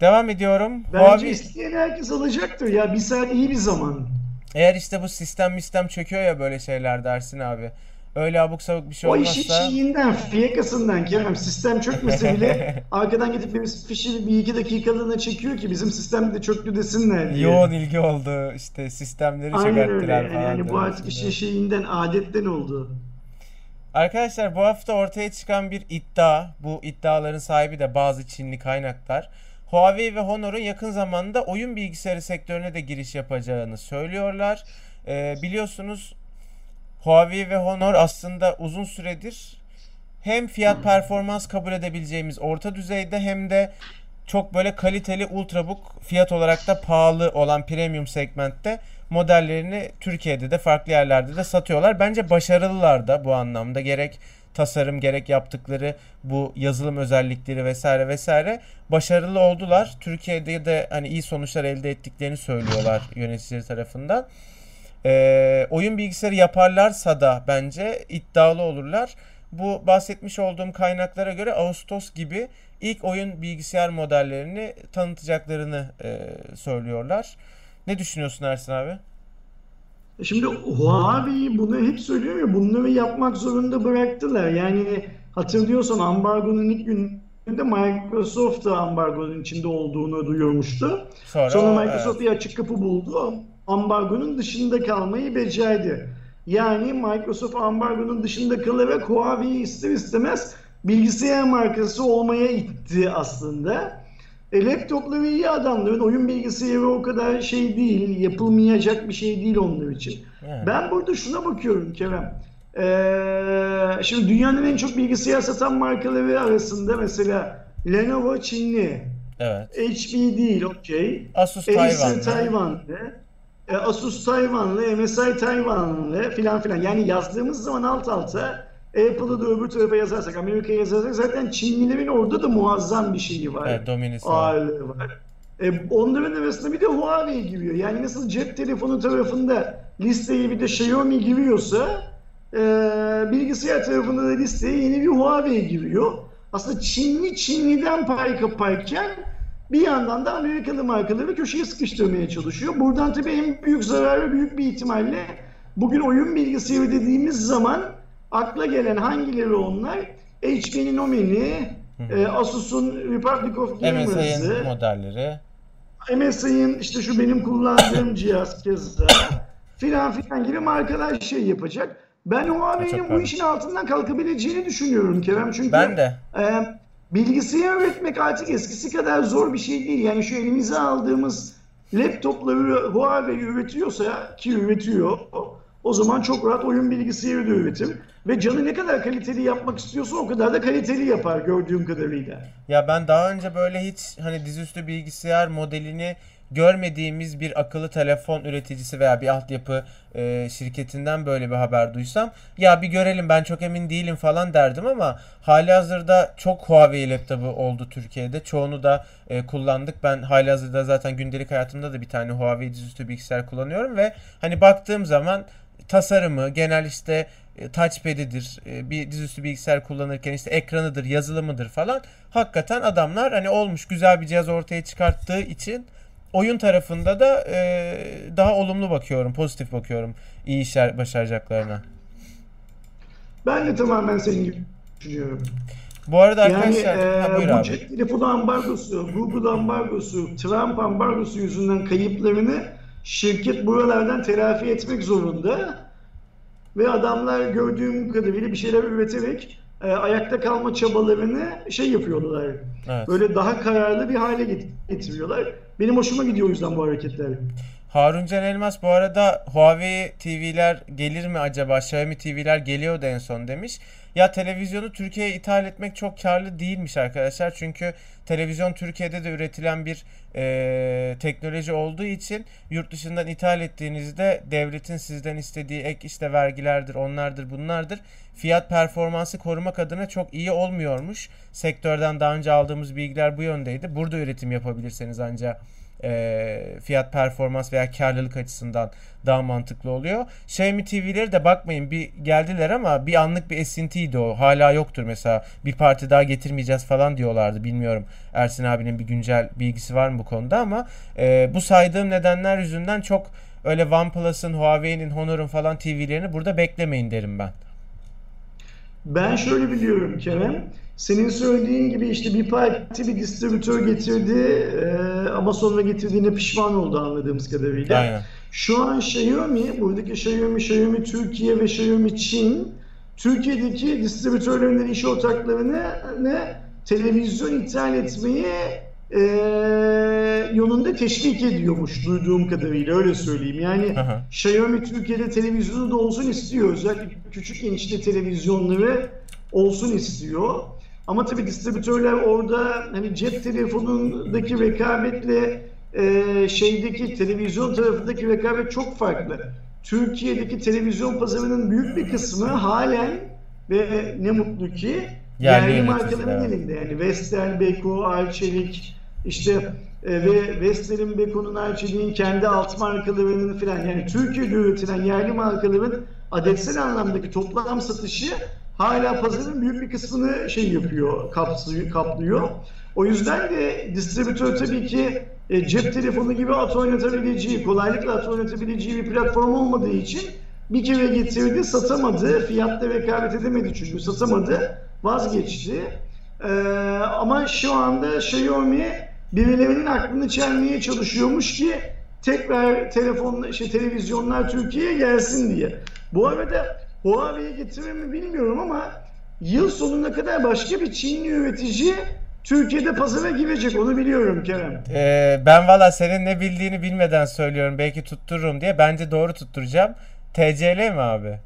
Devam ediyorum. Bence Huawei- isteyen herkes alacaktır ya. Bir saat iyi bir zaman. Eğer işte bu sistem sistem çöküyor ya böyle şeyler dersin abi. Öyle abuk sabuk bir şey O işin olmazsa şeyinden, fiyakasından Kerem. Sistem çökmese bile arkadan gidip benim fişi bir iki dakikalığına çekiyor ki bizim sistem de çöktü desinler diye. yoğun ilgi oldu. işte sistemleri Aynen öyle. çökerttiler falan. Yani bu artık işin şeyinden, adetten oldu. Arkadaşlar bu hafta ortaya çıkan bir iddia. Bu iddiaların sahibi de bazı Çinli kaynaklar. Huawei ve Honor'un yakın zamanda oyun bilgisayarı sektörüne de giriş yapacağını söylüyorlar. Ee, biliyorsunuz Huawei ve Honor aslında uzun süredir hem fiyat performans kabul edebileceğimiz orta düzeyde hem de çok böyle kaliteli ultrabook fiyat olarak da pahalı olan premium segmentte modellerini Türkiye'de de farklı yerlerde de satıyorlar. Bence başarılılar da bu anlamda gerek tasarım gerek yaptıkları bu yazılım özellikleri vesaire vesaire başarılı oldular. Türkiye'de de hani iyi sonuçlar elde ettiklerini söylüyorlar yöneticileri tarafından. Ee, oyun bilgisayarı yaparlarsa da bence iddialı olurlar. Bu bahsetmiş olduğum kaynaklara göre Ağustos gibi ilk oyun bilgisayar modellerini tanıtacaklarını e, söylüyorlar. Ne düşünüyorsun Ersin abi? Şimdi Huawei bunu hep söylüyor ya bunları yapmak zorunda bıraktılar. Yani hatırlıyorsan ambargonun ilk gününde Microsoft da ambargonun içinde olduğunu duyurmuştu. Sonra, Sonra Microsoft bir açık kapı buldu. Ambargonun dışında kalmayı becerdi. Yani Microsoft ambargonun dışında kalarak Huawei'yi ister istemez bilgisayar markası olmaya itti aslında. E, laptopları iyi adamların oyun bilgisayarı o kadar şey değil, yapılmayacak bir şey değil onlar için. Yani. Ben burada şuna bakıyorum Kerem. Ee, şimdi dünyanın en çok bilgisayar satan markaları arasında mesela Lenovo Çinli, evet. HP değil okey. Asus Acer Tayvan'da. Tayvanlı, e, Asus Tayvanlı, MSI Tayvanlı filan filan. Yani yazdığımız zaman alt alta Apple'ı da öbür tarafa yazarsak, Amerika'ya yazarsak zaten Çinlilerin orada da muazzam bir şeyi var. Evet, dominisi var. Ağırlığı var. E, onların arasında bir de Huawei giriyor. Yani nasıl cep telefonu tarafında listeye bir de Xiaomi giriyorsa e, bilgisayar tarafında da listeye yeni bir Huawei giriyor. Aslında Çinli Çinli'den pay kaparken bir yandan da Amerikalı markaları köşeye sıkıştırmaya çalışıyor. Buradan tabii en büyük zararı büyük bir ihtimalle bugün oyun bilgisayarı dediğimiz zaman akla gelen hangileri onlar? HP'nin Omni, e, Asus'un Republic of Gamers'ı, MSI'nin modelleri. MSI'nin işte şu benim kullandığım cihaz keza filan filan gibi markalar şey yapacak. Ben Huawei'nin bu işin altından kalkabileceğini düşünüyorum Kerem. Çünkü ben de. E, bilgisayar üretmek artık eskisi kadar zor bir şey değil. Yani şu elimize aldığımız laptopları Huawei üretiyorsa ki üretiyor o zaman çok rahat oyun bilgisayarı da üretir. Ve canı ne kadar kaliteli yapmak istiyorsa o kadar da kaliteli yapar gördüğüm kadarıyla. Ya ben daha önce böyle hiç hani dizüstü bilgisayar modelini görmediğimiz bir akıllı telefon üreticisi veya bir altyapı e, şirketinden böyle bir haber duysam ya bir görelim ben çok emin değilim falan derdim ama hali hazırda çok Huawei laptopu oldu Türkiye'de. Çoğunu da e, kullandık. Ben hali hazırda zaten gündelik hayatımda da bir tane Huawei dizüstü bilgisayar kullanıyorum ve hani baktığım zaman tasarımı, genel işte e, touchpad'idir, e, bir dizüstü bilgisayar kullanırken işte ekranıdır, yazılımıdır falan. Hakikaten adamlar hani olmuş güzel bir cihaz ortaya çıkarttığı için oyun tarafında da e, daha olumlu bakıyorum, pozitif bakıyorum iyi işler başaracaklarına. Ben de tamamen senin gibi düşünüyorum. Bu arada arkadaşlar, yani, e, ha, buyur bu abi. cep telefonu ambargosu, Google ambargosu, Trump ambargosu yüzünden kayıplarını şirket buralardan telafi etmek zorunda. Ve adamlar gördüğüm kadarıyla bir şeyler üreterek e, ayakta kalma çabalarını şey yapıyorlar. Evet. Böyle daha kararlı bir hale getiriyorlar. Benim hoşuma gidiyor o yüzden bu hareketler. Harun Can Elmas bu arada Huawei TV'ler gelir mi acaba? Xiaomi TV'ler geliyordu en son demiş. Ya televizyonu Türkiye'ye ithal etmek çok karlı değilmiş arkadaşlar. Çünkü televizyon Türkiye'de de üretilen bir e, teknoloji olduğu için yurt dışından ithal ettiğinizde devletin sizden istediği ek işte vergilerdir, onlardır, bunlardır. Fiyat performansı korumak adına çok iyi olmuyormuş. Sektörden daha önce aldığımız bilgiler bu yöndeydi. Burada üretim yapabilirseniz ancak e, fiyat performans veya karlılık açısından daha mantıklı oluyor. Xiaomi TV'leri de bakmayın bir geldiler ama bir anlık bir esintiydi o. Hala yoktur mesela. Bir parti daha getirmeyeceğiz falan diyorlardı. Bilmiyorum Ersin abinin bir güncel bilgisi var mı bu konuda ama e, bu saydığım nedenler yüzünden çok öyle OnePlus'ın, Huawei'nin, Honor'un falan TV'lerini burada beklemeyin derim ben. Ben şöyle biliyorum Kerem. Senin söylediğin gibi işte bir parti bir distribütör getirdi e, ama sonra getirdiğine pişman oldu anladığımız kadarıyla. Aynen. Şu an Xiaomi, buradaki Xiaomi, Xiaomi Türkiye ve Xiaomi Çin, Türkiye'deki distribütörlerin iş ortaklarını ne televizyon ithal etmeye e, yolunda teşvik ediyormuş duyduğum kadarıyla öyle söyleyeyim. Yani Aha. Xiaomi Türkiye'de televizyonu da olsun istiyor. Özellikle küçük inçli televizyonları olsun istiyor. Ama tabii distribütörler orada hani cep telefonundaki rekabetle e, şeydeki televizyon tarafındaki rekabet çok farklı. Türkiye'deki televizyon pazarının büyük bir kısmı halen ve ne mutlu ki Yerli yerli markaların elinde. Yani Vestel, Beko, Arçelik işte e, ve Vestel'in, Beko'nun, Arçelik'in kendi alt markalarının filan yani Türkiye'de üretilen yerli markaların adetsel anlamdaki toplam satışı hala pazarın büyük bir kısmını şey yapıyor, kapsıyor, kaplıyor. O yüzden de distribütör tabii ki e, cep telefonu gibi at oynatabileceği, kolaylıkla at oynatabileceği bir platform olmadığı için bir kere getirdi, satamadı. Fiyatta rekabet edemedi çünkü satamadı. Vazgeçti. Ee, ama şu anda Xiaomi birilerinin aklını çelmeye çalışıyormuş ki tekrar telefon, şey, televizyonlar Türkiye'ye gelsin diye. Bu arada Huawei'ye getirir mi bilmiyorum ama yıl sonuna kadar başka bir Çinli üretici Türkiye'de pazara girecek onu biliyorum Kerem. Ee, ben valla senin ne bildiğini bilmeden söylüyorum. Belki tuttururum diye. Bence doğru tutturacağım. TCL mi abi?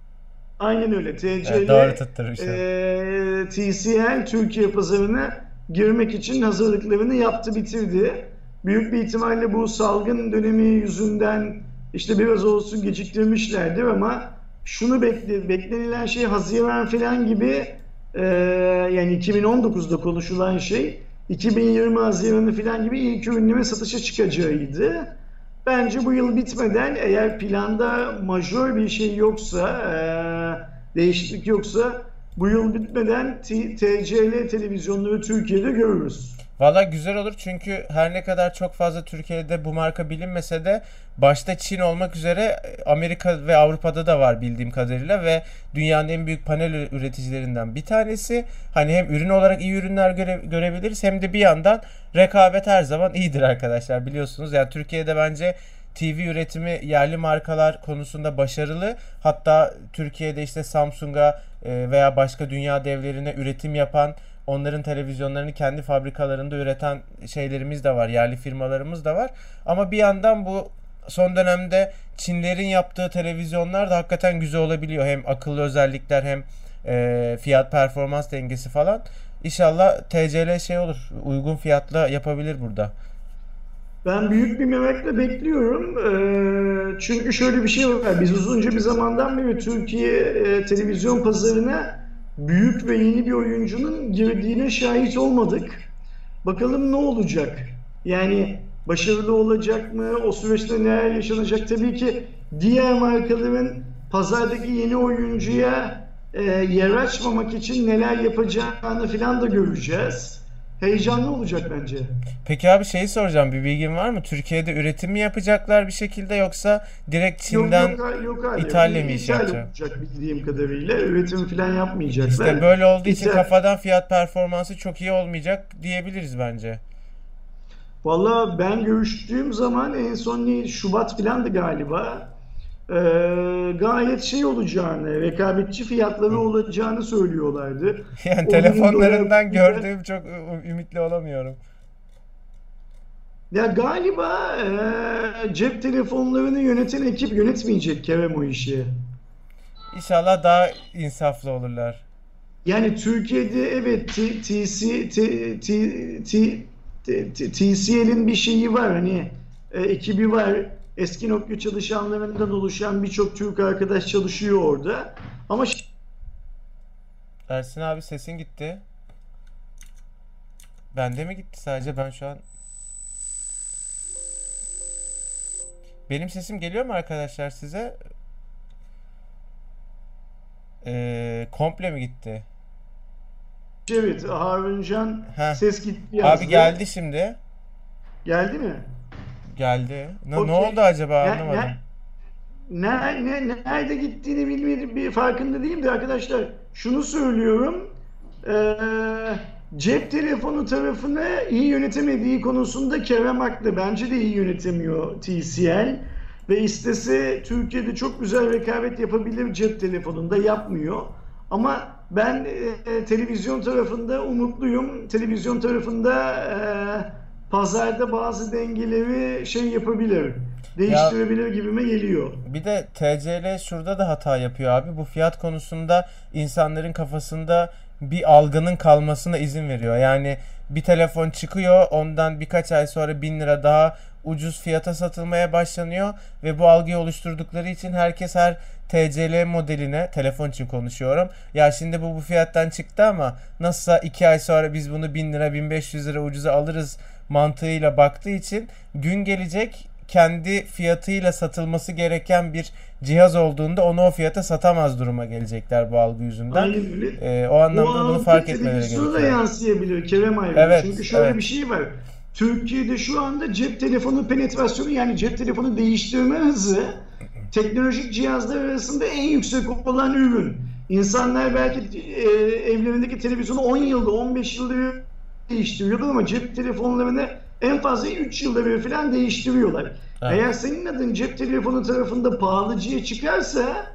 Aynen öyle. TCL Evet, doğru tutturmuşum. eee, TCL Türkiye pazarına girmek için hazırlıklarını yaptı bitirdi. Büyük bir ihtimalle bu salgın dönemi yüzünden işte biraz olsun geciktirmişlerdir ama şunu bekle, beklenilen şey Haziran falan gibi eee, yani 2019'da konuşulan şey 2020 Haziran'ı falan gibi ilk ürünlerin satışa çıkacağıydı. Bence bu yıl bitmeden eğer planda majör bir şey yoksa, e, değişiklik yoksa bu yıl bitmeden TCL televizyonları Türkiye'de görürüz. Valla güzel olur çünkü her ne kadar çok fazla Türkiye'de bu marka bilinmese de başta Çin olmak üzere Amerika ve Avrupa'da da var bildiğim kadarıyla ve dünyanın en büyük panel üreticilerinden bir tanesi. Hani hem ürün olarak iyi ürünler göre, görebiliriz hem de bir yandan rekabet her zaman iyidir arkadaşlar biliyorsunuz. Yani Türkiye'de bence TV üretimi yerli markalar konusunda başarılı. Hatta Türkiye'de işte Samsung'a e, veya başka dünya devlerine üretim yapan onların televizyonlarını kendi fabrikalarında üreten şeylerimiz de var. Yerli firmalarımız da var. Ama bir yandan bu son dönemde Çinlerin yaptığı televizyonlar da hakikaten güzel olabiliyor. Hem akıllı özellikler hem e, fiyat performans dengesi falan. İnşallah TCL şey olur. Uygun fiyatla yapabilir burada. Ben büyük bir merakla bekliyorum. Ee, çünkü şöyle bir şey var. Biz uzunca bir zamandan beri Türkiye e, televizyon pazarına büyük ve yeni bir oyuncunun girdiğine şahit olmadık. Bakalım ne olacak? Yani başarılı olacak mı? O süreçte neler yaşanacak? Tabii ki diğer markaların pazardaki yeni oyuncuya e, yer açmamak için neler yapacağını falan da göreceğiz heyecanlı olacak bence. Peki abi şeyi soracağım bir bilgin var mı? Türkiye'de üretim mi yapacaklar bir şekilde yoksa direkt Çin'den yok, yok, yok, hayır. İtalya mı iş yapacak? olacak bildiğim kadarıyla. Üretim falan yapmayacaklar. İşte böyle olduğu için kafadan fiyat performansı çok iyi olmayacak diyebiliriz bence. Valla ben görüştüğüm zaman en son Şubat filandı galiba e, gayet şey olacağını, rekabetçi fiyatları olacağını söylüyorlardı. Yani telefonlarından gördüğüm çok ümitli olamıyorum. Ya galiba e, cep telefonlarını yöneten ekip yönetmeyecek Kerem o işi. İnşallah daha insaflı olurlar. Yani Türkiye'de evet TC TCL'in bir şeyi var hani e, ekibi var eski Nokia çalışanlarından oluşan birçok Türk arkadaş çalışıyor orada. Ama Ersin abi sesin gitti. Bende mi gitti sadece ben şu an Benim sesim geliyor mu arkadaşlar size? Ee, komple mi gitti? Evet Haruncan ses gitti yazdı. Abi geldi şimdi. Geldi mi? Geldi. Ne, okay. ne oldu acaba anlamadım. Ne, ne, ne, nerede gittiğini bilmedim bir farkında değilim de arkadaşlar şunu söylüyorum. Ee, cep telefonu tarafını iyi yönetemediği konusunda Kerem haklı. Bence de iyi yönetemiyor TCL. Ve istese Türkiye'de çok güzel rekabet yapabilir cep telefonunda yapmıyor. Ama ben e, televizyon tarafında umutluyum. Televizyon tarafında e, pazarda bazı dengeleri şey yapabilir. Değiştirebilir ya, gibime geliyor. Bir de TCL şurada da hata yapıyor abi. Bu fiyat konusunda insanların kafasında bir algının kalmasına izin veriyor. Yani bir telefon çıkıyor ondan birkaç ay sonra bin lira daha ucuz fiyata satılmaya başlanıyor ve bu algıyı oluşturdukları için herkes her TCL modeline telefon için konuşuyorum. Ya şimdi bu bu fiyattan çıktı ama nasılsa 2 ay sonra biz bunu 1000 lira 1500 lira ucuza alırız mantığıyla baktığı için gün gelecek kendi fiyatıyla satılması gereken bir cihaz olduğunda onu o fiyata satamaz duruma gelecekler bu algı yüzünden. Aynen öyle. Ee, o anlamda o bunu fark etmeleri gerekiyor. da yansıyabilir Kerem Ayrı. Evet, Çünkü şöyle evet. bir şey var. Türkiye'de şu anda cep telefonu penetrasyonu yani cep telefonu değiştirme hızı teknolojik cihazlar arasında en yüksek olan ürün. İnsanlar belki e, evlerindeki televizyonu 10 yılda 15 yılda değiştiriyorlar ama cep telefonlarını en fazla 3 yılda bir falan değiştiriyorlar. Evet. Eğer senin adın cep telefonu tarafında pahalıcıya çıkarsa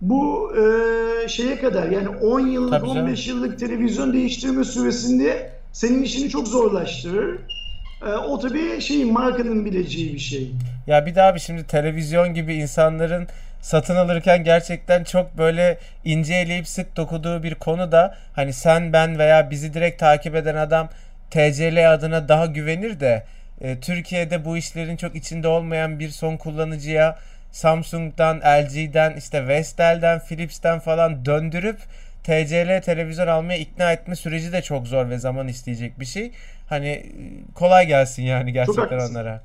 bu e, şeye kadar yani 10 yıllık Tabii 15 canım. yıllık televizyon değiştirme süresinde senin işini çok zorlaştırır. E, o tabii şey markanın bileceği bir şey. Ya bir daha bir şimdi televizyon gibi insanların satın alırken gerçekten çok böyle ince eleyip sık dokuduğu bir konu da hani sen ben veya bizi direkt takip eden adam TCL adına daha güvenir de e, Türkiye'de bu işlerin çok içinde olmayan bir son kullanıcıya Samsung'dan, LG'den, işte Vestel'den, Philips'ten falan döndürüp TCL televizyon almaya ikna etme süreci de çok zor ve zaman isteyecek bir şey. Hani e, kolay gelsin yani gerçekten onlara.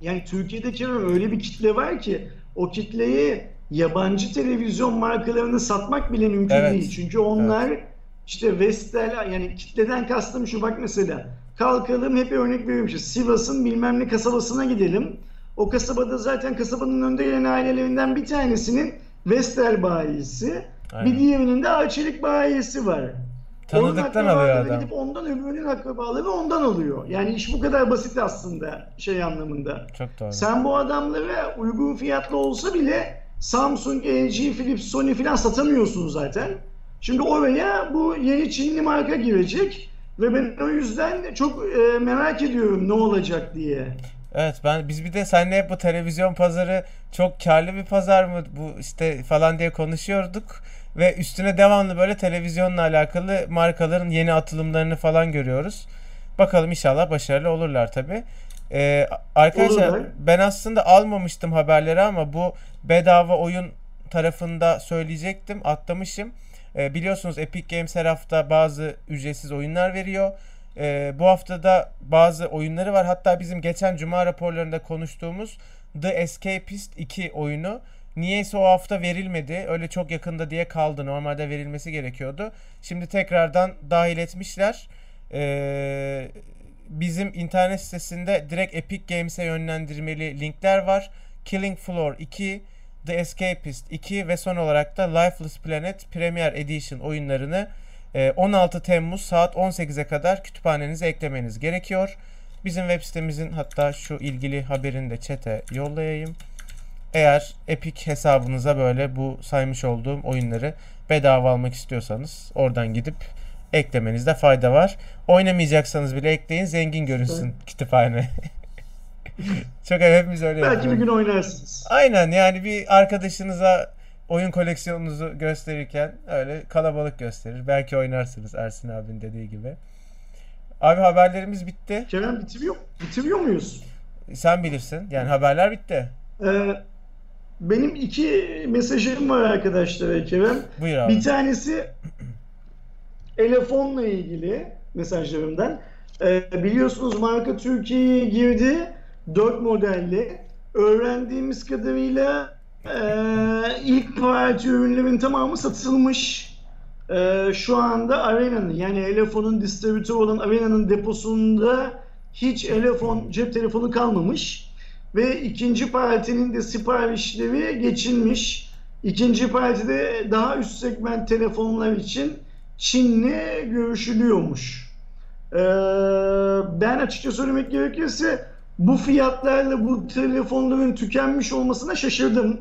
Yani Türkiye'de Kerem öyle bir kitle var ki o kitleyi yabancı televizyon markalarını satmak bile mümkün Evet. değil. Çünkü onlar işte Vestel yani kitleden kastım şu bak mesela kalkalım hep örnek veriyorum işte Sivas'ın bilmem ne kasabasına gidelim. O kasabada zaten kasabanın önde gelen ailelerinden bir tanesinin Vestel bayisi, Aynen. bir diğerinin de Arçelik bayisi var. Tanıdıktan alıyor adam. Gidip ondan öbürünün akrabaları ondan alıyor. Yani iş bu kadar basit aslında şey anlamında. Çok doğru. Sen bu adamlara uygun fiyatlı olsa bile Samsung, LG, Philips, Sony falan satamıyorsun zaten. Şimdi oraya bu yeni Çinli marka girecek ve ben o yüzden çok e, merak ediyorum ne olacak diye. Evet ben biz bir de seninle hep bu televizyon pazarı çok karlı bir pazar mı bu işte falan diye konuşuyorduk ve üstüne devamlı böyle televizyonla alakalı markaların yeni atılımlarını falan görüyoruz. Bakalım inşallah başarılı olurlar tabi. Ee, arkadaşlar Olurlar. ben aslında almamıştım haberleri ama bu bedava oyun tarafında söyleyecektim atlamışım. Ee, biliyorsunuz Epic Games her hafta bazı ücretsiz oyunlar veriyor. Ee, bu haftada bazı oyunları var. Hatta bizim geçen cuma raporlarında konuştuğumuz The Escapist 2 oyunu niyeyse o hafta verilmedi. Öyle çok yakında diye kaldı. Normalde verilmesi gerekiyordu. Şimdi tekrardan dahil etmişler. Ee, bizim internet sitesinde direkt Epic Games'e yönlendirmeli linkler var. Killing Floor 2, The Escapist 2 ve son olarak da Lifeless Planet Premier Edition oyunlarını e, 16 Temmuz saat 18'e kadar kütüphanenize eklemeniz gerekiyor. Bizim web sitemizin hatta şu ilgili haberini de chat'e yollayayım. Eğer Epic hesabınıza böyle bu saymış olduğum oyunları bedava almak istiyorsanız oradan gidip eklemenizde fayda var. Oynamayacaksanız bile ekleyin zengin görünsün kütüphane. Çok hepimiz öyle Belki bir yapıyoruz. gün oynarsınız. Aynen yani bir arkadaşınıza oyun koleksiyonunuzu gösterirken öyle kalabalık gösterir. Belki oynarsınız Ersin abinin dediği gibi. Abi haberlerimiz bitti. Kerem bitiriyor, bitiriyor muyuz? Sen bilirsin. Yani haberler bitti. Ee, benim iki mesajım var arkadaşlar Kerem. Buyur abi. Bir tanesi telefonla ilgili mesajlarımdan. Ee, biliyorsunuz marka Türkiye'ye girdi. 4 modelli. Öğrendiğimiz kadarıyla e, ilk parti ürünlerin tamamı satılmış. Ee, şu anda Arena'nın yani Elefon'un distribütörü olan Arena'nın deposunda hiç Elefon cep telefonu kalmamış. Ve ikinci partinin de siparişleri geçilmiş. İkinci partide daha üst segment telefonlar için Çin'le görüşülüyormuş. Ee, ben açıkça söylemek gerekirse bu fiyatlarla bu telefonların tükenmiş olmasına şaşırdım.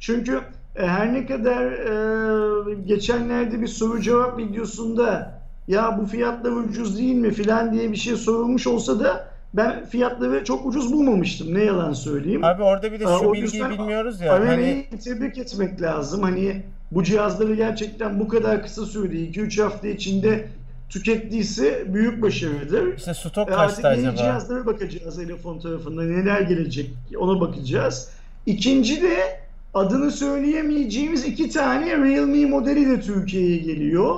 Çünkü e, her ne kadar e, geçenlerde bir soru cevap videosunda ya bu fiyatlar ucuz değil mi filan diye bir şey sorulmuş olsa da ben fiyatları çok ucuz bulmamıştım. Ne yalan söyleyeyim. Abi orada bir de Aa, şu o bilgiyi bilmiyoruz ya. Hani tebrik etmek lazım. Hani bu cihazları gerçekten bu kadar kısa sürede 2-3 hafta içinde tükettiyse büyük başarıdır. işte stok E, Artık kaçtı yeni acaba? cihazlara bakacağız telefon tarafından neler gelecek ona bakacağız. İkinci de adını söyleyemeyeceğimiz iki tane Realme modeli de Türkiye'ye geliyor.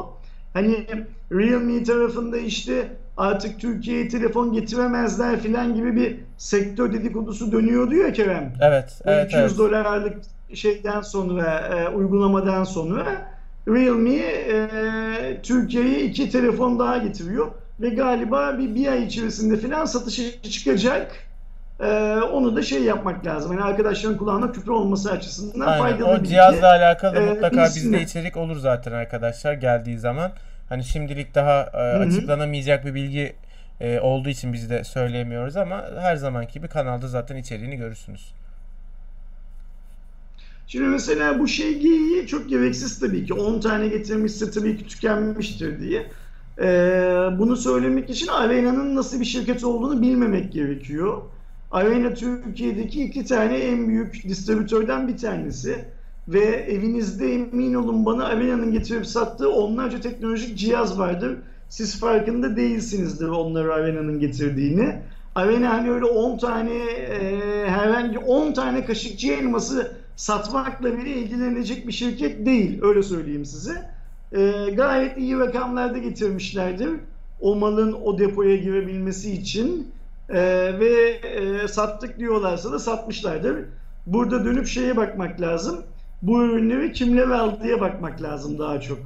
Hani Realme tarafında işte artık Türkiye'ye telefon getiremezler filan gibi bir sektör dedikodusu dönüyordu ya Kerem. Evet, evet, 200 evet. dolarlık şeyden sonra e, uygulamadan sonra Realme e, Türkiye'ye iki telefon daha getiriyor ve galiba bir, bir ay içerisinde falan satışa çıkacak. E, onu da şey yapmak lazım. Yani arkadaşların kulağına küpe olması açısından Aynen. faydalı O bilgi. cihazla alakalı Ee, mutlaka bizde içerik olur zaten arkadaşlar geldiği zaman. Hani şimdilik daha e, açıklanamayacak bir bilgi e, olduğu için biz de söyleyemiyoruz ama her zamanki gibi kanalda zaten içeriğini görürsünüz. Şimdi mesela bu şey çok gereksiz tabii ki. 10 tane getirmişse tabii ki tükenmiştir diye. Ee, bunu söylemek için Arena'nın nasıl bir şirket olduğunu bilmemek gerekiyor. Arena Türkiye'deki iki tane en büyük distribütörden bir tanesi. Ve evinizde emin olun bana Arena'nın getirip sattığı onlarca teknolojik cihaz vardır. Siz farkında değilsinizdir onları Arena'nın getirdiğini. Arena hani öyle 10 tane e, herhangi 10 tane kaşıkçı elması satmakla bile ilgilenilecek bir şirket değil. Öyle söyleyeyim size. e, gayet iyi rakamlarda getirmişlerdir. O malın o depoya girebilmesi için E, ve e, sattık diyorlarsa da satmışlardır. Burada dönüp şeye bakmak lazım. Bu ürünleri kimler aldıya bakmak lazım daha çok.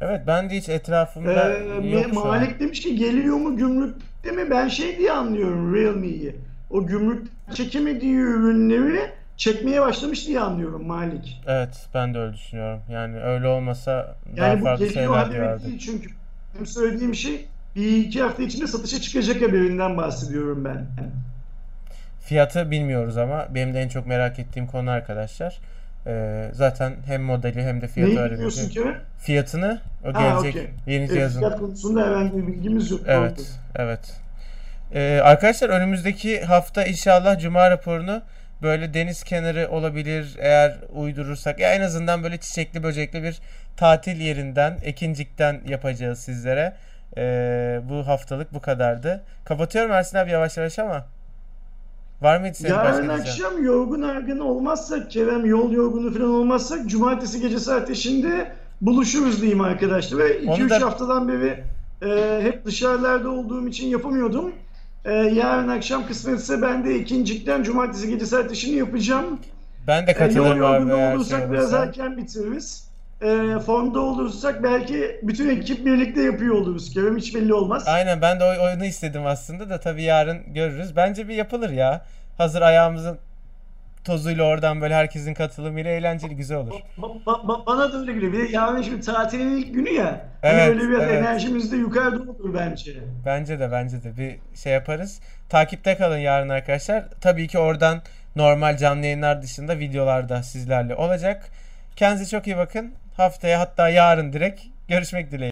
Evet ben de hiç Ee, etrafımda yok şu an. Malik demiş ki geliyor mu gümrükte mi? Ben şey diye anlıyorum Realme'yi. O gümrük çekemediği ürünleri çekmeye başlamış diye anlıyorum Malik. Evet ben de öyle düşünüyorum. Yani öyle olmasa daha Yani bu farklı şeyler duyardık. değil çünkü. Benim söylediğim şey bir iki hafta içinde satışa çıkacak haberinden bahsediyorum ben. Fiyatı bilmiyoruz ama benim de en çok merak ettiğim konu arkadaşlar. Ee, zaten hem modeli hem de fiyatı Ne diyorsun öğreneceğiz. Kerem? Fiyatını o Ha, gelecek okey. yeni Evet, cihazın. fiyat konusunda herhangi bir bilgimiz yok. Evet, evet. Ee, arkadaşlar önümüzdeki hafta inşallah Cuma raporunu böyle deniz kenarı olabilir eğer uydurursak. Ya en azından böyle çiçekli böcekli bir tatil yerinden, Ekincik'ten yapacağız sizlere. Ee, bu haftalık bu kadardı. Kapatıyorum Ersin abi yavaş yavaş ama. Var mıydı senin başka Yarın diyeceğin? akşam yorgun argın olmazsak Kerem yol yorgunu falan olmazsak cumartesi gecesi ateşinde buluşuruz diyeyim arkadaşlar. Ve Onu 2-3 da- haftadan beri e, hep dışarılarda olduğum için yapamıyordum. E, yarın akşam kısmetse ben de ikincikten cumartesi gecesi ateşini yapacağım. Ben de E, yol katılırım abi yorgunu eğer şey olursak biraz erken bitiririz. E, formda olursak belki bütün ekip birlikte yapıyor oluruz Kerem hiç belli olmaz. Aynen ben de oyunu istedim aslında da tabii yarın görürüz. Bence bir yapılır ya. Hazır ayağımızın tozuyla oradan böyle herkesin katılımıyla eğlenceli güzel olur. Ba- ba- ba- bana da öyle geliyor. Bir de yarın şimdi tatilin ilk günü ya. Evet, hani öyle biraz evet. enerjimiz de yukarıda olur bence. Bence de bence de bir şey yaparız. Takipte kalın yarın arkadaşlar. Tabii ki oradan normal canlı yayınlar dışında videolar da sizlerle olacak. Kendinize çok iyi bakın. Haftaya hatta yarın direkt görüşmek dileğiyle.